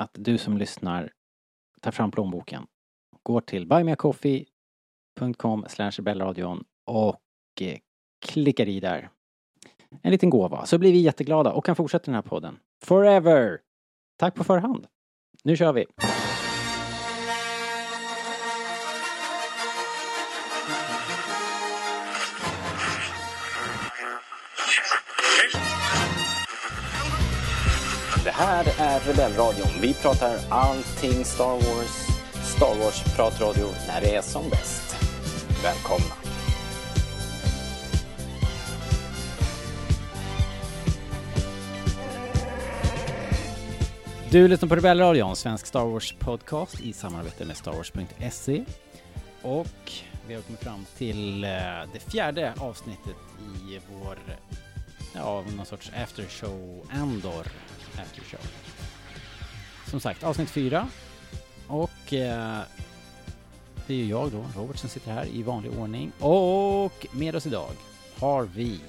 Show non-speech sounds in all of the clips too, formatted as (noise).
att du som lyssnar tar fram plånboken, går till buymeacoffee.com rebellradion och eh, klickar i där en liten gåva så blir vi jätteglada och kan fortsätta den här podden. Forever! Tack på förhand. Nu kör vi! Här är Rebellradion. Vi pratar allting Star Wars. Star Wars-pratradio när det är som bäst. Välkomna! Du lyssnar på Rebellradion, svensk Star Wars-podcast i samarbete med Star Wars.se. Och vi har kommit fram till eh, det fjärde avsnittet i vår, ja, någon sorts aftershow, Andor aftershow. Som sagt, avsnitt fyra. Och eh, det är ju jag då, Robert, som sitter här i vanlig ordning. Och med oss idag har vi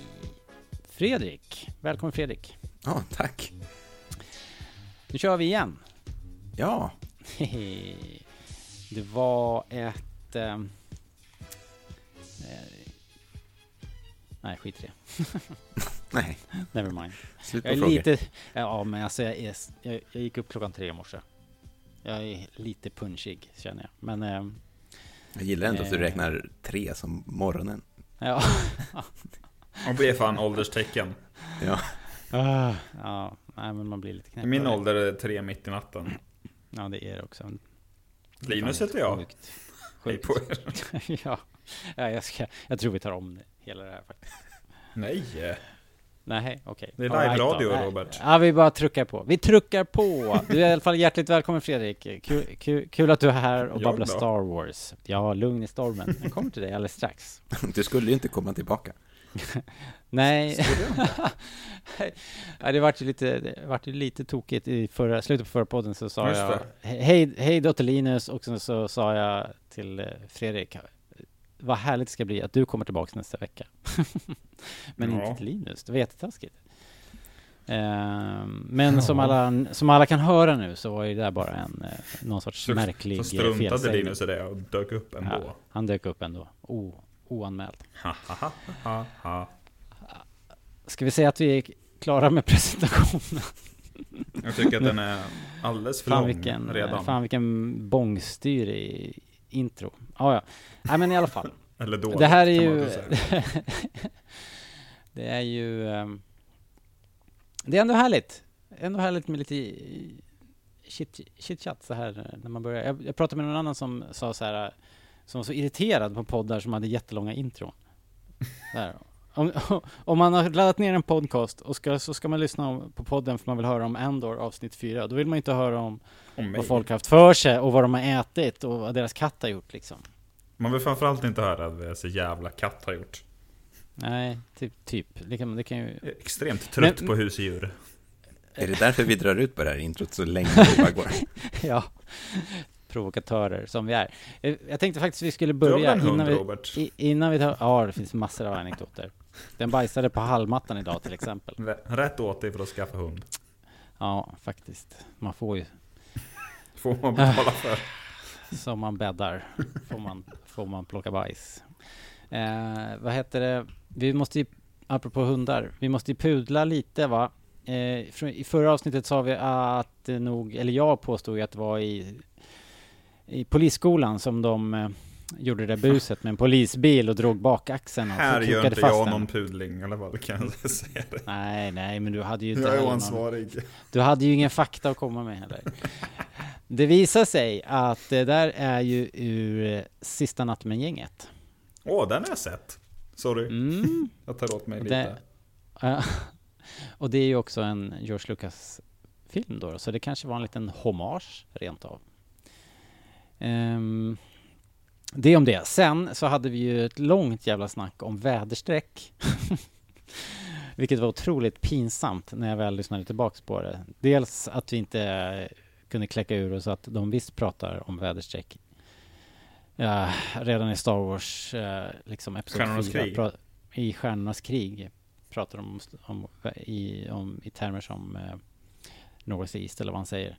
Fredrik. Välkommen Fredrik. Ja, tack. Nu kör vi igen. Ja, (laughs) Det var ett... ehm, eh, nej, skit i det. (laughs) nej, Never mind. slut Jag är frågor. lite... Ja, men alltså jag, är, jag, jag gick upp klockan tre i morse. Jag är lite punchig, känner jag. Men... ehm, Jag gillar ändå att du Eh. räknar tre som morgonen. ja. Och det är fan ålderstecken. Ja, Ah, ja, nej men man blir lite knäpp. min ålder är tre mitt i natten. Ja, det är det också. Linus heter jag. Sjukt. Hej på er. (laughs) ja, ja jag, ska, jag tror vi tar om det, hela det här faktiskt. Nej. Nej, okej. Det är right live-radio, då. Nej. Robert. Ja, vi bara truckar på. Vi truckar på! Du är i alla fall hjärtligt välkommen Fredrik. Kul, kul, kul att du är här och babblar? Star Wars. Ja, lugn i stormen. Jag kommer till dig alldeles strax. (laughs) du skulle ju inte komma tillbaka. (laughs) Nej. (laughs) ja, det vart ju lite, det vart ju lite tokigt i förra, slutet på förra podden så sa Just jag hej, hej då till Linus och sen så sa jag till eh, Fredrik vad härligt det ska bli att du kommer tillbaka nästa vecka. (laughs) Men Ja. inte till Linus, det var jättetaskigt. Ehm, men Ja. som, alla, som alla kan höra nu så var ju det där bara en, eh, någon sorts Så- märklig Så struntade felsägning. Linus i det och dök upp ändå. Ja, han dök upp ändå, o, oanmäld. Ska vi säga att vi är klara med presentationen? Jag tycker att den (laughs) är alldeles för Fan lång vilken, redan. fan vilken bångstyr i intro. Ah, ja, Nej men i alla fall. (laughs) Eller dåligt, det här är ju... (laughs) det är ju... ehm, det är ändå härligt. Ändå härligt med lite shit, chitchat så här när man börjar. Jag, jag pratade med någon annan som sa så här, som var så irriterad på poddar som hade jättelånga intron. (laughs) Där. Om, (laughs) om man har laddat ner en podcast och ska, så ska man lyssna på podden för man vill höra om Andor avsnitt 4. Då vill man inte höra om Om mig. vad folk har haft för sig och vad de har ätit och vad deras katt har gjort liksom. Man vill framförallt inte höra vad så jävla katt har gjort. Nej, typ. typ. Det, kan, det kan ju... Extremt trött Men- på husdjur. Är det därför vi drar ut på det här introt så länge det bara går? (laughs) ja. Provokatörer som vi är. Eh, Jag tänkte faktiskt vi skulle börja hund, innan vi, Robert? innan vi tar... Ja, det finns massor av anekdoter. Den bajsade på hallmattan idag till exempel. Rä- Rätt åt dig för att skaffa hund. Ja, faktiskt. Man får ju, Får man betala för. (laughs) som man bäddar, får man, får man plocka bajs. Eh, vad heter det? Vi måste ju, apropå hundar, vi måste ju pudla lite va? Eh, I förra avsnittet sa vi att det nog, eller jag påstod att det var i, i polisskolan som de eh, gjorde det där buset med en polisbil och drog bakaxeln och Här gör inte fast jag den. någon pudling, eller vad kan jag (laughs) säga det? Nej, nej, men du hade ju inte Jag är heller någon, oansvarig. Du hade ju ingen fakta att komma med heller. Det visar sig att det där är ju ur eh, Sista natten med gänget. Åh, den har jag sett. Sorry, Mm. (laughs) jag tar åt mig Det- lite. (laughs) Ja. och det är ju också en George Lucas film då, så det kanske var en liten hommage rent av. Ehm, det om det. Sen så hade vi ju ett långt jävla snack om väderstreck. (laughs) Vilket var otroligt pinsamt när jag väl lyssnade tillbaks på det. Dels att vi inte kunde kläcka ur oss att de visst pratar om väderstreck. Ja, redan i Star Wars, eh, liksom episod Stjärnornas 4, krig. pra- i Stjärnornas krig pratar de om, om, i, om, i termer som eh, Northeast eller vad han säger.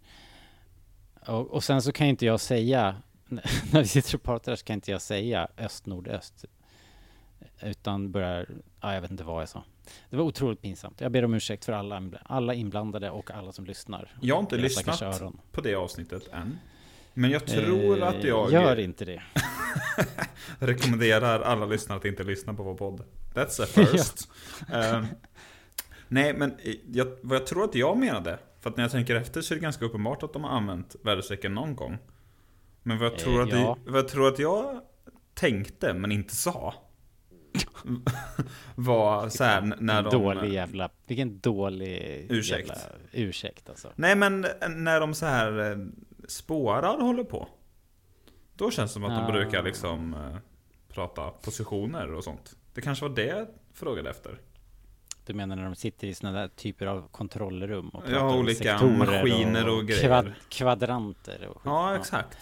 Och, och sen så kan inte jag säga, (laughs) när vi sitter och pratar så kan inte jag säga öst, nordöst. Utan börjar, ja, jag vet inte vad jag sa. Det var otroligt pinsamt. Jag ber om ursäkt för alla, alla inblandade och alla som lyssnar. Jag har inte stackars lyssnat på det avsnittet än. Men jag tror Eh, att jag Gör inte det. (laughs) rekommenderar alla lyssnare att inte lyssna på vår podd. That's a first. (laughs) Ehm, nej, men jag, vad jag tror att jag menade, för att när jag tänker efter så är det ganska uppenbart att de har använt väderstrecken någon gång. Men vad jag tror, Eh, att, ja. det, vad jag, tror att jag tänkte, men inte sa, (laughs) var så här n- när de... dålig jävla, vilken dålig Ursäkt. jävla ursäkt alltså. Nej men när de så här eh, spårar håller på. Då känns det som att de Ah. brukar liksom eh, prata positioner och sånt. Det kanske var det jag frågade efter. Du menar när de sitter i sådana där typer av kontrollrum och Ja, olika maskiner och grejer. kvadranter och skit. Ja, exakt.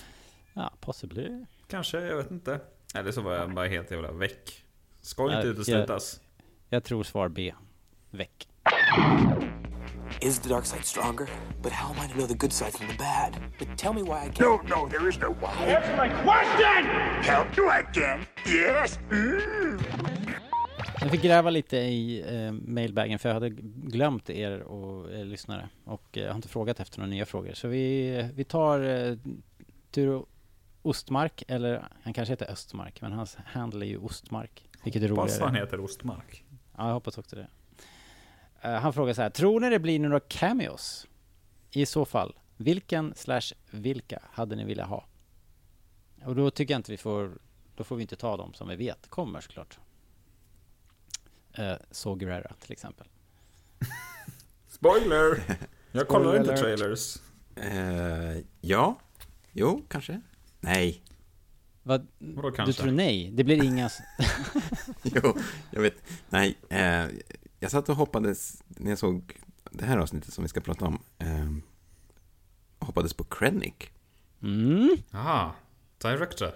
Ja, possibly. Kanske, jag vet inte. Eller så var jag bara helt jävla väck. Ska inte uteslutas. Jag tror svar B. Väck. Is the dark side stronger? But how am I to know the good side from the bad? But tell me why I can't. No, no, there is no why. Answer my question! Help you again? Yes? Mm. Jag fick gräva lite i eh, mailbagen för jag hade glömt er och eh, lyssnare och eh, jag har inte frågat efter några nya frågor. Så vi, vi tar eh, Turo Ostmark, eller han kanske heter Östmark, men hans handle är ju Ostmark. Vilket är Hoppas han roligare. heter Ostmark. Ja, jag hoppas också det. Eh, han frågar så här, tror ni det blir några cameos? I så fall, vilken slash vilka hade ni velat ha? Och då tycker jag inte vi får, då får vi inte ta dem som vi vet kommer såklart. Uh, så Guerrera till exempel. (laughs) Spoiler! Jag kollar inte trailers. Eh, ja, jo, kanske. Nej, Vad, Vadå du kanske? tror nej? Det blir inga... (laughs) jo, jag vet. Nej, eh, jag satt och hoppades när jag såg det här avsnittet som vi ska prata om. Eh, hoppades på Krennic. Mm. Aha, director.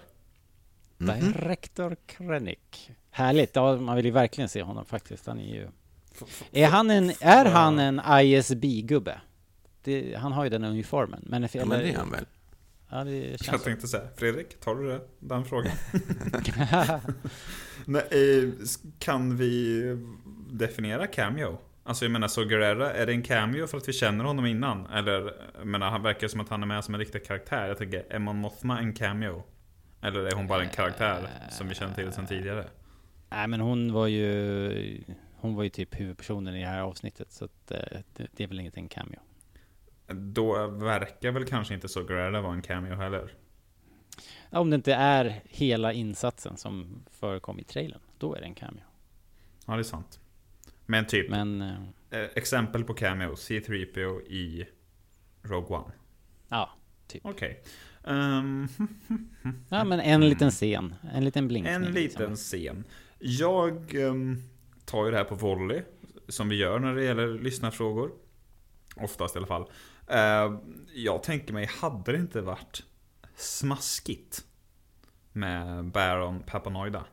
Director Krennic. Härligt, ja, man vill ju verkligen se honom faktiskt. Han är ju... Är han en, är han en ISB-gubbe? Det, han har ju den uniformen, men... är Ja, men det är han väl? Ja, det Jag känns så. tänkte säga, Fredrik, tar du det, den frågan? (laughs) Nej, eh, kan vi definiera cameo? Alltså jag menar, så Guerrera, är det en cameo för att vi känner honom innan? Eller, jag menar, han verkar som att han är med som en riktig karaktär. Jag tänker, är Mon Mothma en cameo? Eller är hon bara en karaktär som vi känner till sedan tidigare? Nej, men hon var ju... Hon var ju typ huvudpersonen i det här avsnittet, så att, eh, det, det är väl inget en cameo. Då verkar väl kanske inte så Guerrera vara en cameo heller. Om det inte är hela insatsen som förekom i trailern, då är det en cameo. Ja, det är sant. Men typ, Men, eh, eh, exempel på cameo, C3PO i Rogue One. ja. Okej. Ehm, (laughs) Ja, men en liten scen. En liten blinkning. En liksom. liten scen. Jag ehm, tar ju det här på volley, som vi gör när det gäller lyssnarfrågor. Oftast i alla fall. Eh, jag tänker mig, hade det inte varit smaskigt med Baron Papanoida?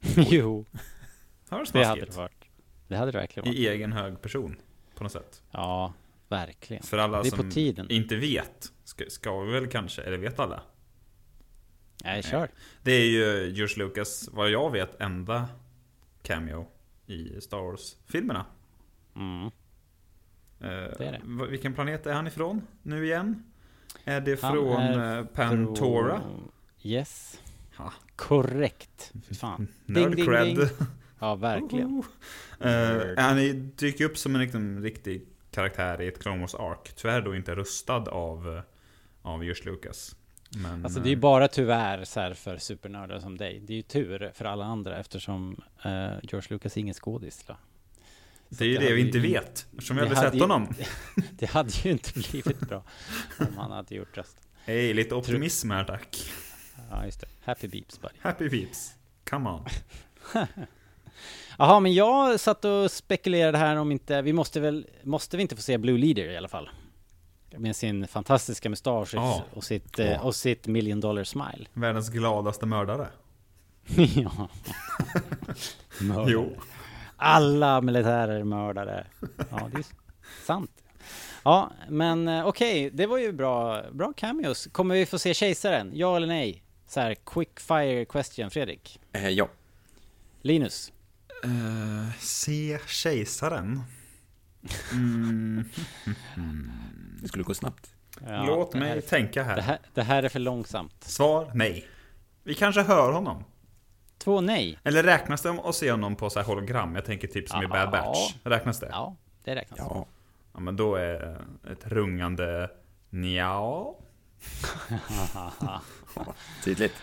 (laughs) jo, det det hade det varit. Det hade det verkligen varit. I egen hög person, på något sätt. Ja, verkligen. För alla Det är på som tiden. inte vet, ska, ska vi väl kanske, eller vet alla? Nej, kör. Det är ju George Lucas, vad jag vet, enda cameo i Star Wars-filmerna. Mm. Eh, Det är det. Vilken planet är han ifrån nu igen? Är det Han från är eh, Pantora? Från- Yes. Ha. Korrekt. Fan. (laughs) Ding, ding, ding. Nerd-cred. (laughs) Ja, verkligen. Uh, han dyker upp som en liksom, riktig karaktär i ett Clone Wars Ark. Tyvärr då inte rustad av, av George Lucas. Men, Alltså det är ju bara tyvärr så här för supernördar som dig. Det är ju tur för alla andra eftersom eh, George Lucas är ingen skådis. det är ju det vi inte in- vet. Eftersom vi aldrig hade sett ju- honom. (laughs) Det hade ju inte blivit bra (laughs) om han hade gjort rösten. Hej, lite optimism här tack. Ja, just det. Happy beeps buddy. Happy peeps. Come on. (laughs) Jaha, men jag satt och spekulerade här om inte, vi måste väl, måste vi inte få se Blue Leader i alla fall? Med sin fantastiska mustasch Ja. och, sitt, eh, och sitt million dollar smile. (laughs) Världens gladaste mördare. ja. (laughs) Mördare. Jo. Alla militärer är mördare. Ja, det är sant. Ja, men eh, okej, det var ju bra, bra cameos. Kommer vi få se kejsaren? Ja eller nej? Så här, quick fire question, Fredrik. Eh, ja. Linus? Uh, se kejsaren. Mm. (laughs) Det skulle gå snabbt. Ja, Låt mig här- tänka här. Det här, det här är för långsamt. Svar nej. Vi kanske hör honom. Två nej. Eller räknas det om att se honom på så här hologram? Jag tänker typ som i Bad Ja. Batch. Räknas det? Ja. Ja, det räknas. Ja. men då är ett rungande nja. (laughs) Tydligt.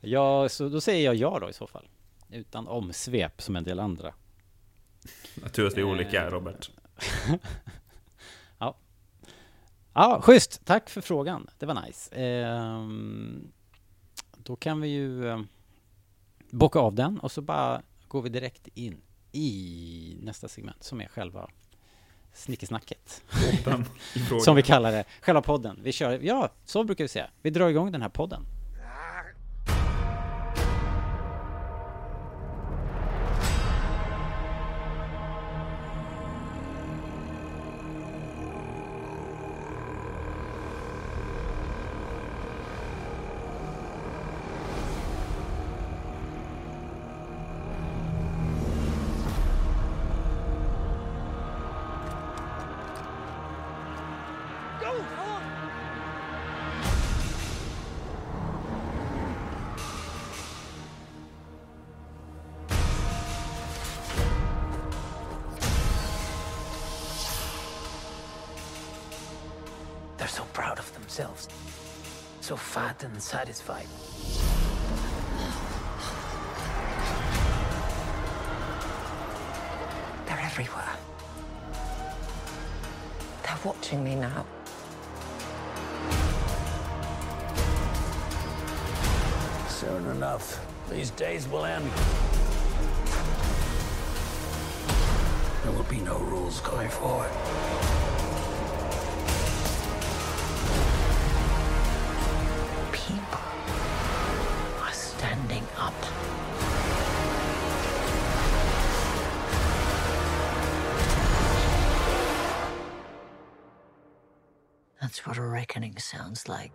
Ja, så då säger jag ja då i så fall. Utan omsvep som en del andra. Tur att vi är Eh. olika Robert. (laughs) Ja, schysst. Tack för frågan. Det var nice. Ehm, då kan vi ju eh, bocka av den och så bara går vi direkt in i nästa segment som är själva snickesnacket. (laughs) Som vi kallar det. Själva podden. Vi kör, ja, så brukar vi säga. Vi drar igång den här podden. Satisfied. They're everywhere. They're watching me now. Soon enough, these days will end. There will be no rules going forward. Sounds like.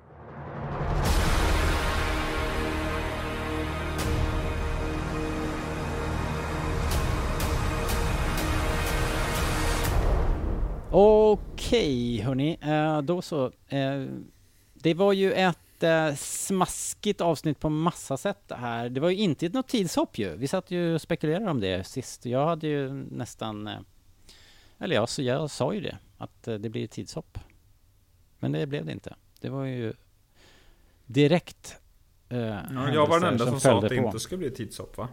Okej, hörni. Eh, då så. Eh, det var ju ett eh, smaskigt avsnitt på massa sätt det här. Det var ju inte något tidshopp ju. Vi satt ju och spekulerade om det sist. Jag hade ju nästan... Eller ja, så jag sa ju det. Att det blir ett tidshopp. Men det blev det inte. Det var ju direkt eh, Ja, jag var den enda som sa följde att det på. inte skulle bli tidshopp va?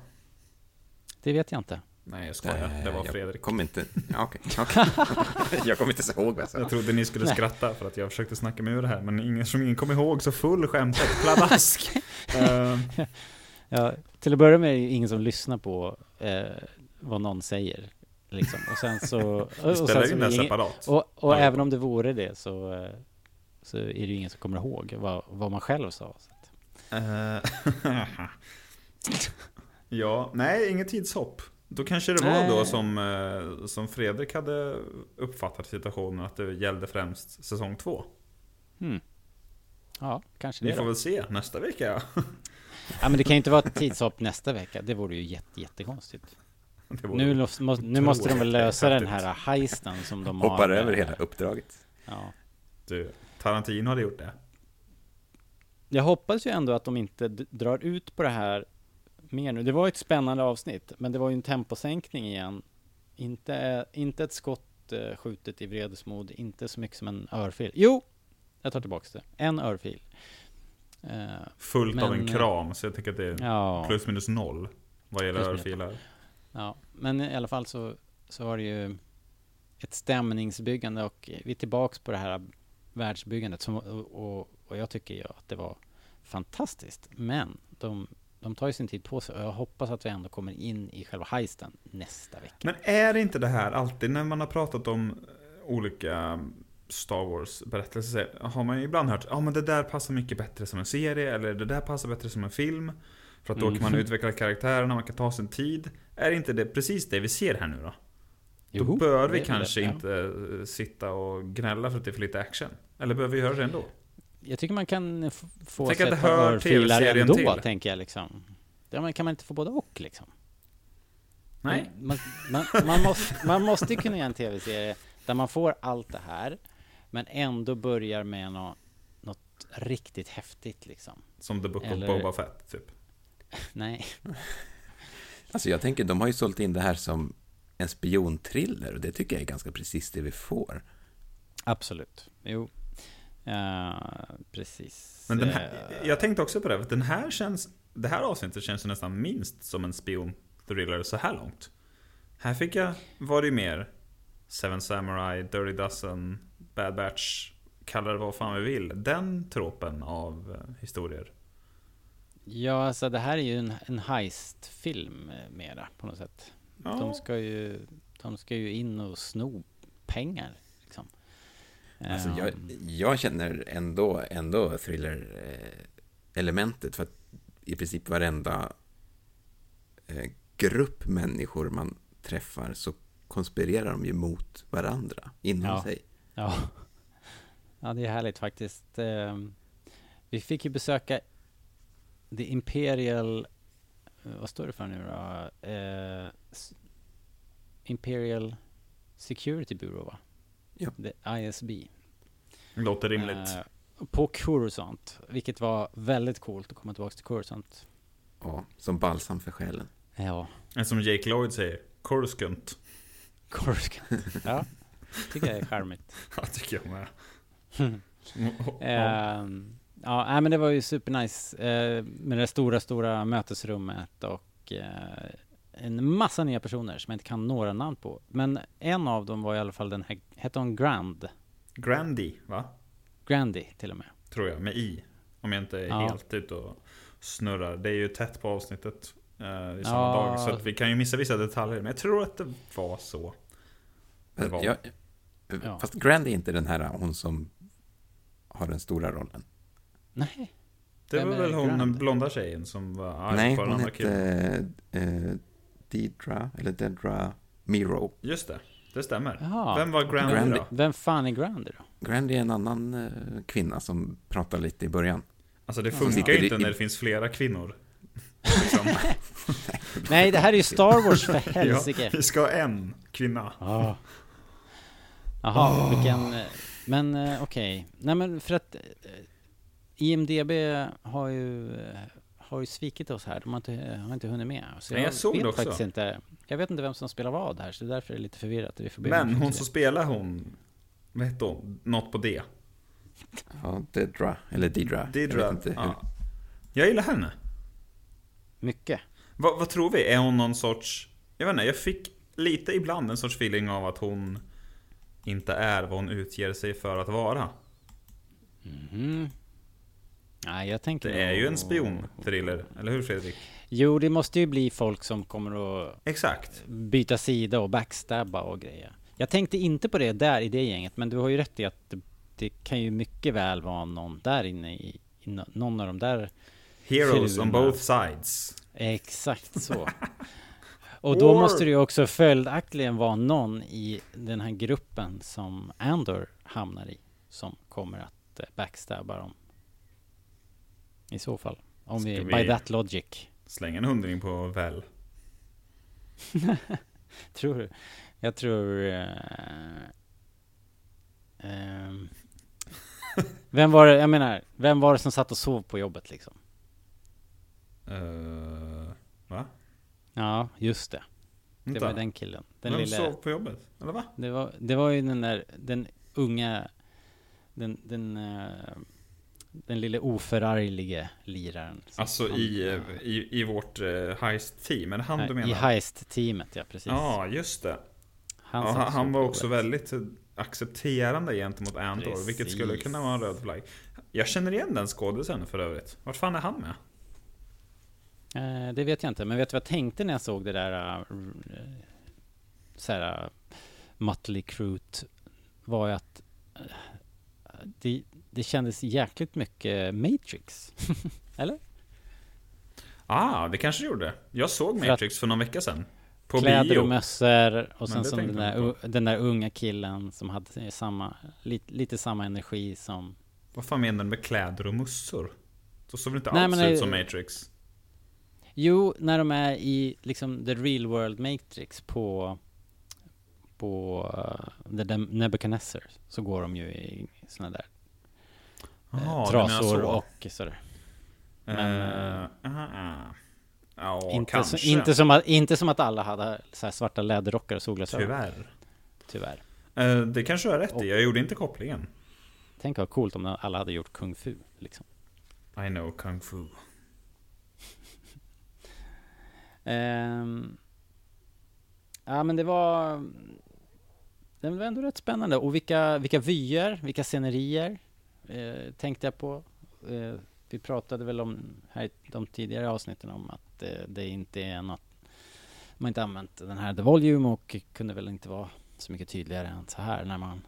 Det vet jag inte. Nej jag skojar, det var jag Fredrik. Kommer inte... Ja, okej. (laughs) okej. (laughs) jag kommer inte ihåg vad jag sa. Jag trodde ni skulle Nej. skratta för att jag försökte snacka mig ur det här, men ingen som ingen kom ihåg så full skämtet. Pladask! (laughs) Eh, Ja, till att börja med är det ingen som lyssnar på eh, vad någon säger. Liksom. Och sen så... vi spelar in ingen- separat. Och, och Ja, även om det vore det så, eh, så är det ju ingen som kommer ihåg vad, vad man själv sa. Så att, Eh, (laughs) ja, nej, inget tidshopp. Då kanske det var Nej. då som, eh, som Fredrik hade uppfattat situationen att det gällde främst säsong två. hmm. Ja, kanske det får då. väl se nästa vecka. (laughs) Ja, men det kan ju inte vara ett tidshopp nästa vecka. Det vore ju jätte, jättekonstigt. (laughs) Nu, må, nu måste de väl lösa den här heisten som de har. Hoppar över hela uppdraget. Ja. Du, Tarantino hade gjort det. Jag hoppas ju ändå att de inte drar ut på det här mer nu. Det var ett spännande avsnitt, men det var ju en temposänkning igen. Inte, inte ett skott eh, skjutet i vredesmod, inte så mycket som en örfil. Jo, jag tar tillbaks det. En örfil. Eh, Fullt av Men, en kram, så jag tycker att det är ja, plus minus noll. Vad gäller örfilar. ja, men i alla fall så, så var det ju ett stämningsbyggande och vi är tillbaks på det här världsbyggandet som, och, och, jag tycker ju att det var fantastiskt. Men de, de tar ju sin tid på sig och jag hoppas att vi ändå kommer in i själva heisten nästa vecka. Men är inte det här alltid när man har pratat om eh, olika Star Wars-berättelser har man ju ibland hört ja men det där passar mycket bättre som en serie eller det där passar bättre som en film. För att då kan man Mhm. utveckla karaktärerna, man kan ta sin tid. Är inte det precis det vi ser här nu då? Då bör vi kanske det, ja. inte eh, sitta och gnälla för att det är för lite action. Eller behöver vi göra det ändå? Jag tycker man kan få Tänk att det hör TV-serien ändå, till. tänker jag liksom. Ja, men kan man inte få både och liksom? Nej. Man, man, man, måste, man måste ju kunna göra en tv-serie där man får allt det här, men ändå börjar med nå, något riktigt häftigt liksom. Som The Book Eller- of Boba Fett, typ. Nej, Alltså jag tänker, de har ju sålt in det här som en spionthriller och det tycker jag är ganska precis det vi får. absolut. Jo. Ja, precis. Men den här, Eh, jag tänkte också på det, den här känns, det här avsnittet känns nästan minst som en spion-thriller så här långt. Här fick jag, var det ju mer Seven Samurai, Dirty Dozen, Bad Batch, kalla det vad fan vi vill. Den tropen av eh, historier. Ja, alltså det här är ju en, en heist-film eh, mera på något sätt. Ja. De, ska ju, de ska ju in och sno pengar. Liksom. Alltså jag, Ehm, jag känner ändå, ändå thriller-elementet för att i princip varenda eh, grupp människor man träffar så konspirerar de ju mot varandra inom Ja. sig. Ja. ja, det är härligt faktiskt. Ehm, Vi fick ju besöka The Imperial, eh, vad står det för nu då? Eh, Imperial Security Bureau va? Ja. The ISB. Låter rimligt. Eh, på Coruscant, vilket var väldigt coolt att komma tillbaka till Coruscant. Ja, som balsam för själen. Ja, En som Jake Lloyd säger, Coruscant. Coruscant. (laughs) Ja, tycker jag är charmigt. Ja, tycker jag med. Ja. (laughs) Ja, nej, men det var ju supernice eh, med det stora, stora mötesrummet och eh, en massa nya personer som jag inte kan några namn på. Men en av dem var i alla fall den här, hette hon Grand? Grandy, va? Grandy till och med. Tror jag, med i. Om jag inte är Ja. helt ute och snurrar. Det är ju tätt på avsnittet eh, i samma Ja. dag. Så att vi kan ju missa vissa detaljer. Men jag tror att det var så. Det var. Jag, Ja. Fast Grand är inte den här hon som har den stora rollen. Nej, Det Vem var väl hon, den blonda tjejen som var arg Nej, på den hon andra killen. hette eh, Deidra, eller Dedra Miro. Just det, det stämmer. Jaha. Vem var Grandy, Grandy. då? vem fan är Grandy då? Grand är en annan eh, kvinna som pratar lite i början. Alltså det Ja. funkar ju inte när det finns flera kvinnor. (laughs) Liksom. Nej, det här är ju Star Wars för (laughs) ja, helsike. vi ska ha en kvinna. Ja. Jaha, vilken... eh, Men eh, okej. Nej men för att eh, IMDB har ju, eh, har ju svikit oss här. De har inte, har inte hunnit med. Så Nej, jag såg vet det också. faktiskt inte. Jag vet inte vem som spelar vad här, så därför är det lite förvirrat. Vi får Men hon som det. spelar hon, vad hette hon? Något på D. Ja, Dedra, eller Deidra. Jag Didra. inte hur. Ja. Jag gillar henne. Mycket. Vad, vad tror vi? Är hon någon sorts... Jag vet inte, jag fick lite ibland en sorts feeling av att hon inte är vad hon utger sig för att vara. Mhm. Nej, jag tänker Det är ju en spion-thriller, eller hur Fredrik? Jo, det måste ju bli folk som kommer att Exakt. byta sida och backstabba och grejer. Jag tänkte inte på det där i det gänget, men du har ju rätt i att det, det kan ju mycket väl vvara någon där inne i, i nå- någon av de där Heroes on Filmerna. both sides. Exakt så. (laughs) Och då War. måste det ju också följaktligen vara någon i den här gruppen som Andor hamnar i som kommer att eh, backstabba dem. I så fall. Om vi, Ska by vi- that logic. Släng en hundring på väl. (laughs) tror du? Jag tror... eh, ehm, vem var det, jag menar, vem var det som satt och sov på jobbet liksom? Uh, va? Ja, just det. Det Vänta. var den killen. Den Vem lilla, sov på jobbet? Eller va? det, var, det var ju den där, den unga, den, den, eh, den lille oförarglige liraren. Alltså han- i, eh, i, i vårt uh, heist-team, är det han du Nej, menar? I Heist-teamet, ja precis. Ja, just det. han, ja, han, var också väldigt eh, accepterande gentemot Andor, vilket skulle Precis. kunna vara en röd flagg. Jag känner igen den skådisen för övrigt. Vart fan är han med? Eh, det vet jag inte, men vet du vad jag tänkte när jag såg det där uh, såhär uh, Mötley Crüe var ju att eh, det, det kändes jäkligt mycket Matrix. (laughs) Eller? Ah, det kanske gjorde. Jag såg För Matrix för någon vecka sedan. På Kläder bio. och mössor och sen det som den där, den där unga killen som hade samma, lite, lite samma energi som Vad fan menar du med kläder och mussor? Då såg väl inte Nej, alls ut det- som Matrix? Jo, när de är i liksom the real world Matrix på på uh, the Nebuchadnezzar så går de ju i såna där eh, menar trasor så. och sådär. Men, Eh, aha, ah. Ja, inte, så, inte, som att, inte som att alla hade svarta läderrockar och solglasögon. Tyvärr. Tyvärr. Eh, det kanske du har rätt Och- i. Jag gjorde inte kopplingen. Tänk vad coolt om alla hade gjort kung fu liksom. I know kung fu. Ehm, ja men det var Det var ändå rätt spännande och vilka, vilka vyer, vilka scenerier eh, Tänkte jag på eh, Vi pratade väl om här i de tidigare avsnitten om att eh, det inte är något Man inte använt den här The Volume och kunde väl inte vara så mycket tydligare än så här när man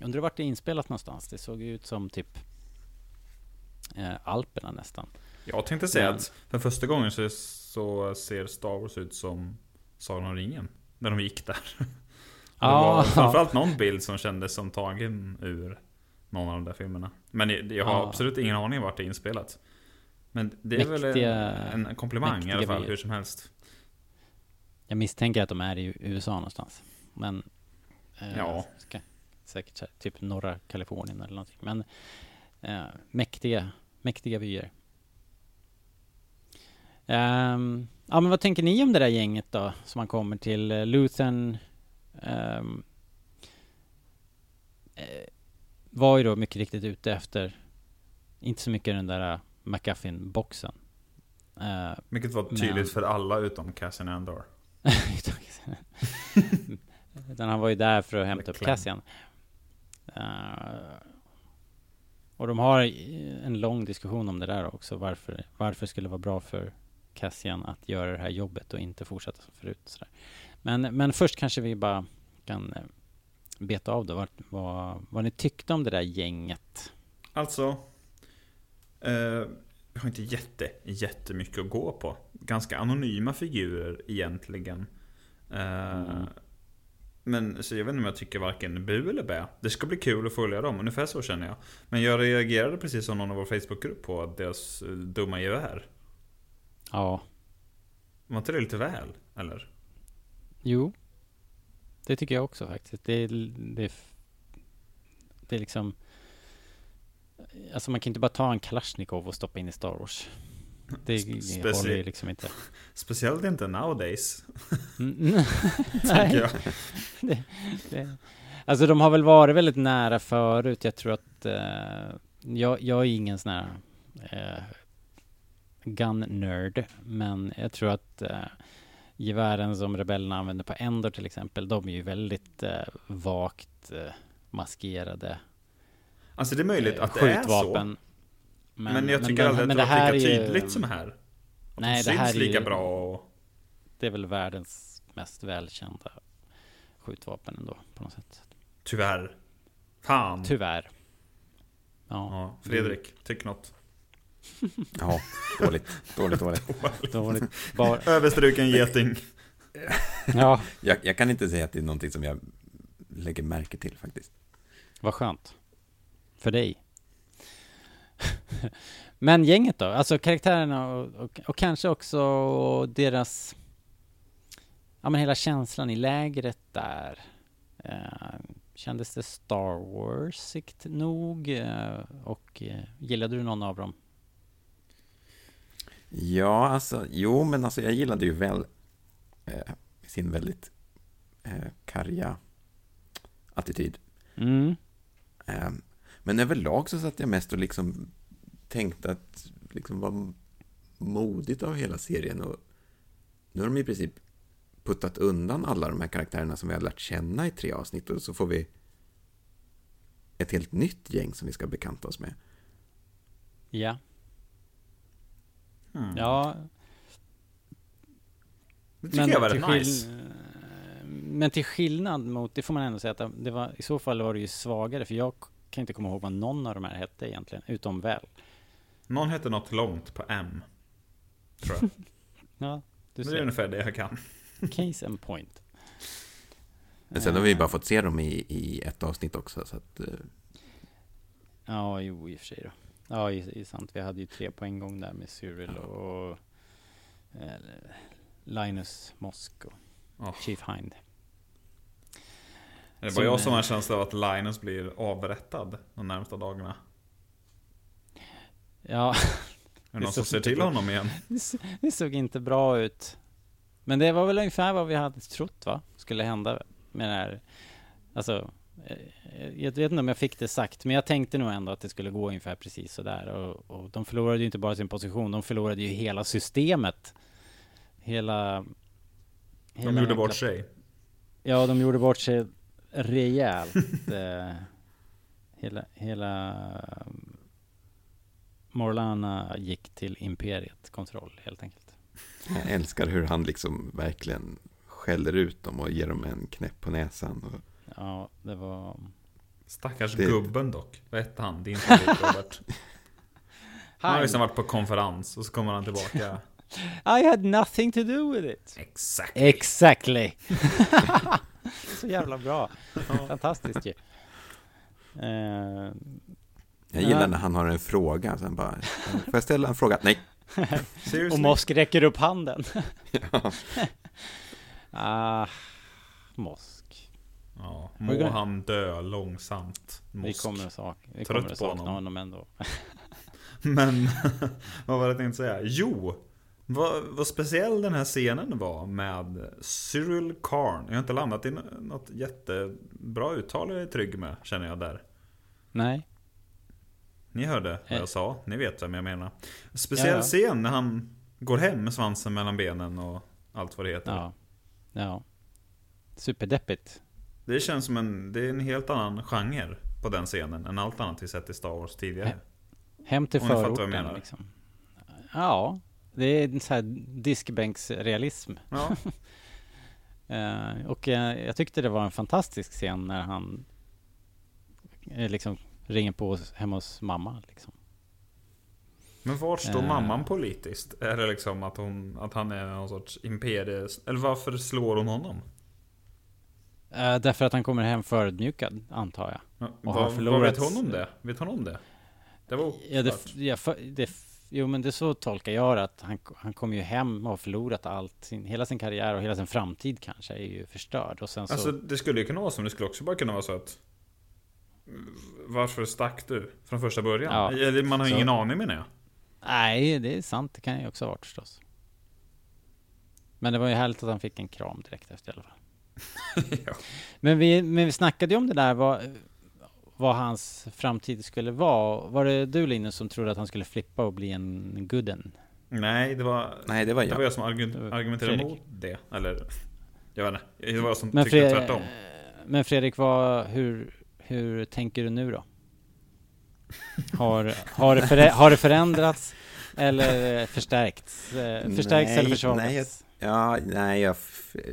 Undrar vart det är inspelat någonstans? Det såg ju ut som typ eh, Alperna nästan Jag tänkte säga Men- att för första gången så, så ser Star Wars ut som Sagan om ringen. När de gick där. (laughs) Det var framförallt någon bild som kändes som tagen ur någon av de där filmerna. Men jag, har Ja. absolut ingen aning vart det är inspelat. Men det är väl Mäktiga- en, en komplimang i alla fall, hur som helst. Jag misstänker att de är i USA någonstans. Men... Eh, Ja. Ska, säkert här, typ norra Kalifornien eller någonting. Men eh, mäktiga, mäktiga vyer. Ehm, ja men vad tänker ni om det där gänget då? Som man kommer till uh, Luthen ehm, eh, Var ju då mycket riktigt ute efter Inte så mycket den där uh, McGuffin-boxen. Eh, Vilket var Men- tydligt för alla utom Cassian Andor. (laughs) Utan han var ju där för att hämta upp. Cassian. Eh, och de har en lång diskussion om det där också. Varför, varför det skulle vara bra för Cassian att göra det här jobbet och inte fortsätta som förut. Sådär. Men, men först kanske vi bara kan beta av då vad, vad, vad ni tyckte om det där gänget. Alltså, eh, jag har inte jätte, jättemycket att gå på. Ganska anonyma figurer egentligen. Eh, Mm. Men så jag vet inte om jag tycker varken bu eller bä. Det ska bli kul att följa dem, ungefär så känner jag. Men jag reagerade precis som någon av vår Facebookgrupp på deras eh, dumma gevär. Ja, Var inte det lite väl? Eller? jo. Det tycker jag också faktiskt. Det, det, det är liksom... Alltså man kan inte bara ta en Kalashnikov och stoppa in i Star Wars. Det, det Speci- håller ju liksom inte. Speciellt inte nowadays, (laughs) Mm, (laughs) (laughs) Nej, det, det. Alltså de har väl varit väldigt nära förut. Jag tror att eh, jag, jag är ingen sån här eh, gun-nerd. Men jag tror att eh, gevären som rebellerna använder på Endor till exempel, de är ju väldigt eh, vagt eh, maskerade Alltså det är möjligt eh, att det är så. skjutvapen. Men, jag tycker den- aldrig att men det har varit lika ju- tydligt som här. Att Nej, de det här är ju- lika bra och... Det är väl världens mest välkända skjutvapen ändå på något sätt. Tyvärr. Fan. Tyvärr. Ja, Ja, Fredrik, tyck något. (laughs) Ja, dåligt. Dåligt, dåligt. dåligt. Bara, Överstruken geting. (laughs) ja, Jag, jag kan inte säga att det är någonting som jag lägger märke till faktiskt. vad skönt. För dig. (laughs) Men gänget då? Alltså karaktärerna och, och, och kanske också deras... ja men hela känslan i lägret där. Eh, kändes det Star Warsigt nog? Eh, och eh, gillade du någon av dem? Ja, alltså, jo, men alltså jag gillade ju väl eh, sin väldigt eh, karga attityd. Mm. Eh, men överlag så satt jag mest och liksom tänkte att liksom var modigt av hela serien och nu har de i princip puttat undan alla de här karaktärerna som vi har lärt känna i tre avsnitt och så får vi ett helt nytt gäng som vi ska bekanta oss med. Ja. Hmm. Ja, Det tycker jag var rätt nice. Men till skillnad mot, det får man ändå säga att det var, i så fall var det ju svagare, för jag kan inte komma ihåg vad någon av de här hette egentligen, utom väl. Någon hette något långt på M. Tror jag. (laughs) Ja, du Men det är ser. ungefär det jag kan. Case and point. (laughs) Men sen har vi bara fått se dem i, i ett avsnitt också. Så att, eh, Ja, jo, i och för sig då. Ja, det är sant. Vi hade ju tre på en gång där med Cyril och eh, Linus Mosk och Ja. Chief Hind. Det är bara jag som har eh, en känsla av att Linus blir avrättad de närmsta dagarna. Ja, Är det (laughs) någon som ser till honom igen? (laughs) det såg inte bra ut. Men det var väl ungefär vad vi hade trott va? Skulle hända med det här. Alltså, jag vet inte om jag fick det sagt, men jag tänkte nog ändå att det skulle gå ungefär precis sådär. Och, och de förlorade ju inte bara sin position, de förlorade ju hela systemet. Hela... De hela gjorde jäkla- bort sig. Ja, de gjorde bort sig rejält. (laughs) eh, hela, hela um, Morlana gick till Imperiet kontroll helt enkelt. jag älskar hur han liksom verkligen skäller ut dem och ger dem en knäpp på näsan. Och, Ja, det var... Stackars Det- gubben dock. Vad hette han? Din favorit (laughs) Robert. Han har liksom varit på konferens och så kommer han tillbaka. I had nothing to do with it. Exakt. Exactly. (laughs) Så jävla bra. Fantastiskt ju. Eh, jag gillar Ja. när han har en fråga. Sen bara, får jag ställa en fråga? Nej. och? Mosk räcker upp handen. (laughs) Ja. ah, Mosk. Ja, må han dö långsamt. Vi Mosk. kommer, sak vi Trött kommer på sakna honom. honom ändå. (laughs) Men, (laughs) vad var det jag tänkte säga? Jo! Vad, vad speciell den här scenen var med Cyril Karn. Jag har inte landat i något jättebra uttal jag är trygg med, känner jag där. Nej. Ni hörde vad jag sa, ni vet vem jag menar. Speciell Ja, ja. scen när han går hem med svansen mellan benen och allt vad det heter. Ja. Ja. Superdeppigt. Det känns som en, det är en helt annan genre på den scenen än allt annat vi sett i Star Wars tidigare. Hem till Om förorten liksom. Ja. Det är en sån här diskbänksrealism. Ja, (laughs) Eh, och eh, jag tyckte det var en fantastisk scen när han eh, liksom ringer på hemma hos mamma. Liksom. men vart står Eh. mamman politiskt? Är det liksom att, hon, att han är någon sorts imperie... Eller varför slår hon honom? Eh, därför att han kommer hem förödmjukad, antar jag. Ja, Och har vad, vad förlorat- vet hon om det? Vet hon om det? Det var Ja, det, oklart. ja, för, det, jo, men det så tolkar jag det, att han, han kommer ju hem och har förlorat allt, sin, hela sin karriär och hela sin framtid kanske är ju förstörd. Och sen så, Alltså det skulle ju kunna vara så, men det skulle också bara kunna vara så att Varför stack du från första början? Ja. Man har Så- ingen aning menar jag. nej, det är sant, det kan ju också ha varit förstås. Men det var ju härligt att han fick en kram direkt efter i alla fall. (laughs) Ja. Men vi, men vi snackade ju om det där, vad, vad hans framtid skulle vara. Var det du Linus som trodde att han skulle flippa och bli en gooden? Nej, det var, Nej, det var det var jag. jag som argu- Det var argumenterade Fredrik. mot det. Eller, jag vet inte. Det var jag som Men, tyckte Fre- tvärtom. men Fredrik, vad, hur, hur tänker du nu då? Har, har, det, förä- har det förändrats eller förstärkts? Eh, Förstärkts Nej, eller försvagats? Ja, nej, jag,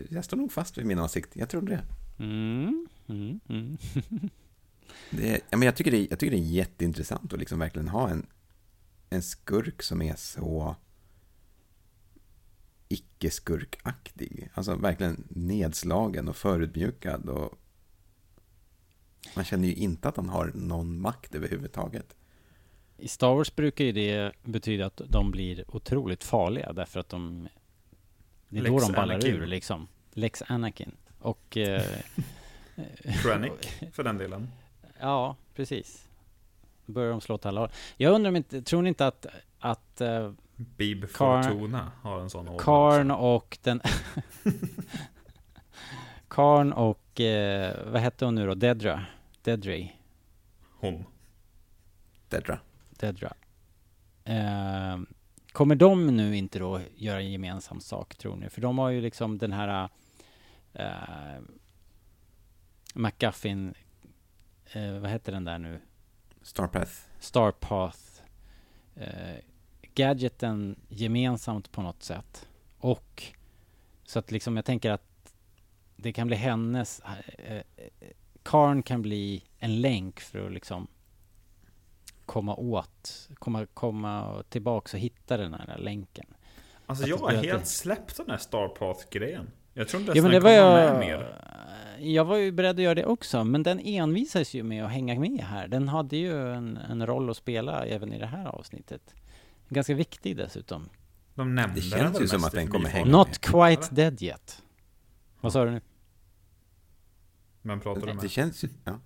jag står nog fast vid min åsikt. Jag tror det. Mm, mm, mm. (laughs) det ja, men jag, tycker det jag tycker det är jätteintressant att liksom verkligen ha en, en skurk som är så icke-skurkaktig. Alltså verkligen nedslagen och förödmjukad. Och man känner ju inte att han har någon makt överhuvudtaget. I Star Wars brukar ju det betyda att de blir otroligt farliga därför att de... Det är då Lex de ballar Anakin. ur liksom. Lex Anakin. Och... Eh, (laughs) Krennic, för den delen. ja, precis. Då börjar de slå åt alla håll. Jag undrar om inte, tror ni inte att, att eh, Bib Karn- Fortuna har en sån ådra Karn och den... (laughs) Karn och, eh, vad hette hon nu då? Dedra? Dedry? Hon. Dedra. Dedra. Eh, kommer de nu inte då göra gemensam sak tror ni? För de har ju liksom den här eh, McGuffin, eh, vad heter den där nu? Starpath. Starpath eh, gadgeten gemensamt på något sätt. Och så att liksom jag tänker att det kan bli hennes, eh, Karn kan bli en länk för att liksom komma åt, komma, komma tillbaks och hitta den här länken. Alltså Att jag det har helt det- släppt den här Starpath-grejen. Jag tror inte Ja ens men den det var kommer jag, med mer. jag var ju beredd att göra det också, men den envisades ju med att hänga med här. Den hade ju en, en roll att spela även i det här avsnittet. Ganska viktig dessutom. De nämnde Det känns ju som att den kommer hänga Not med. quite Eller? dead yet. Vad sa du nu? Men pratar du Det med? känns ju... Ja.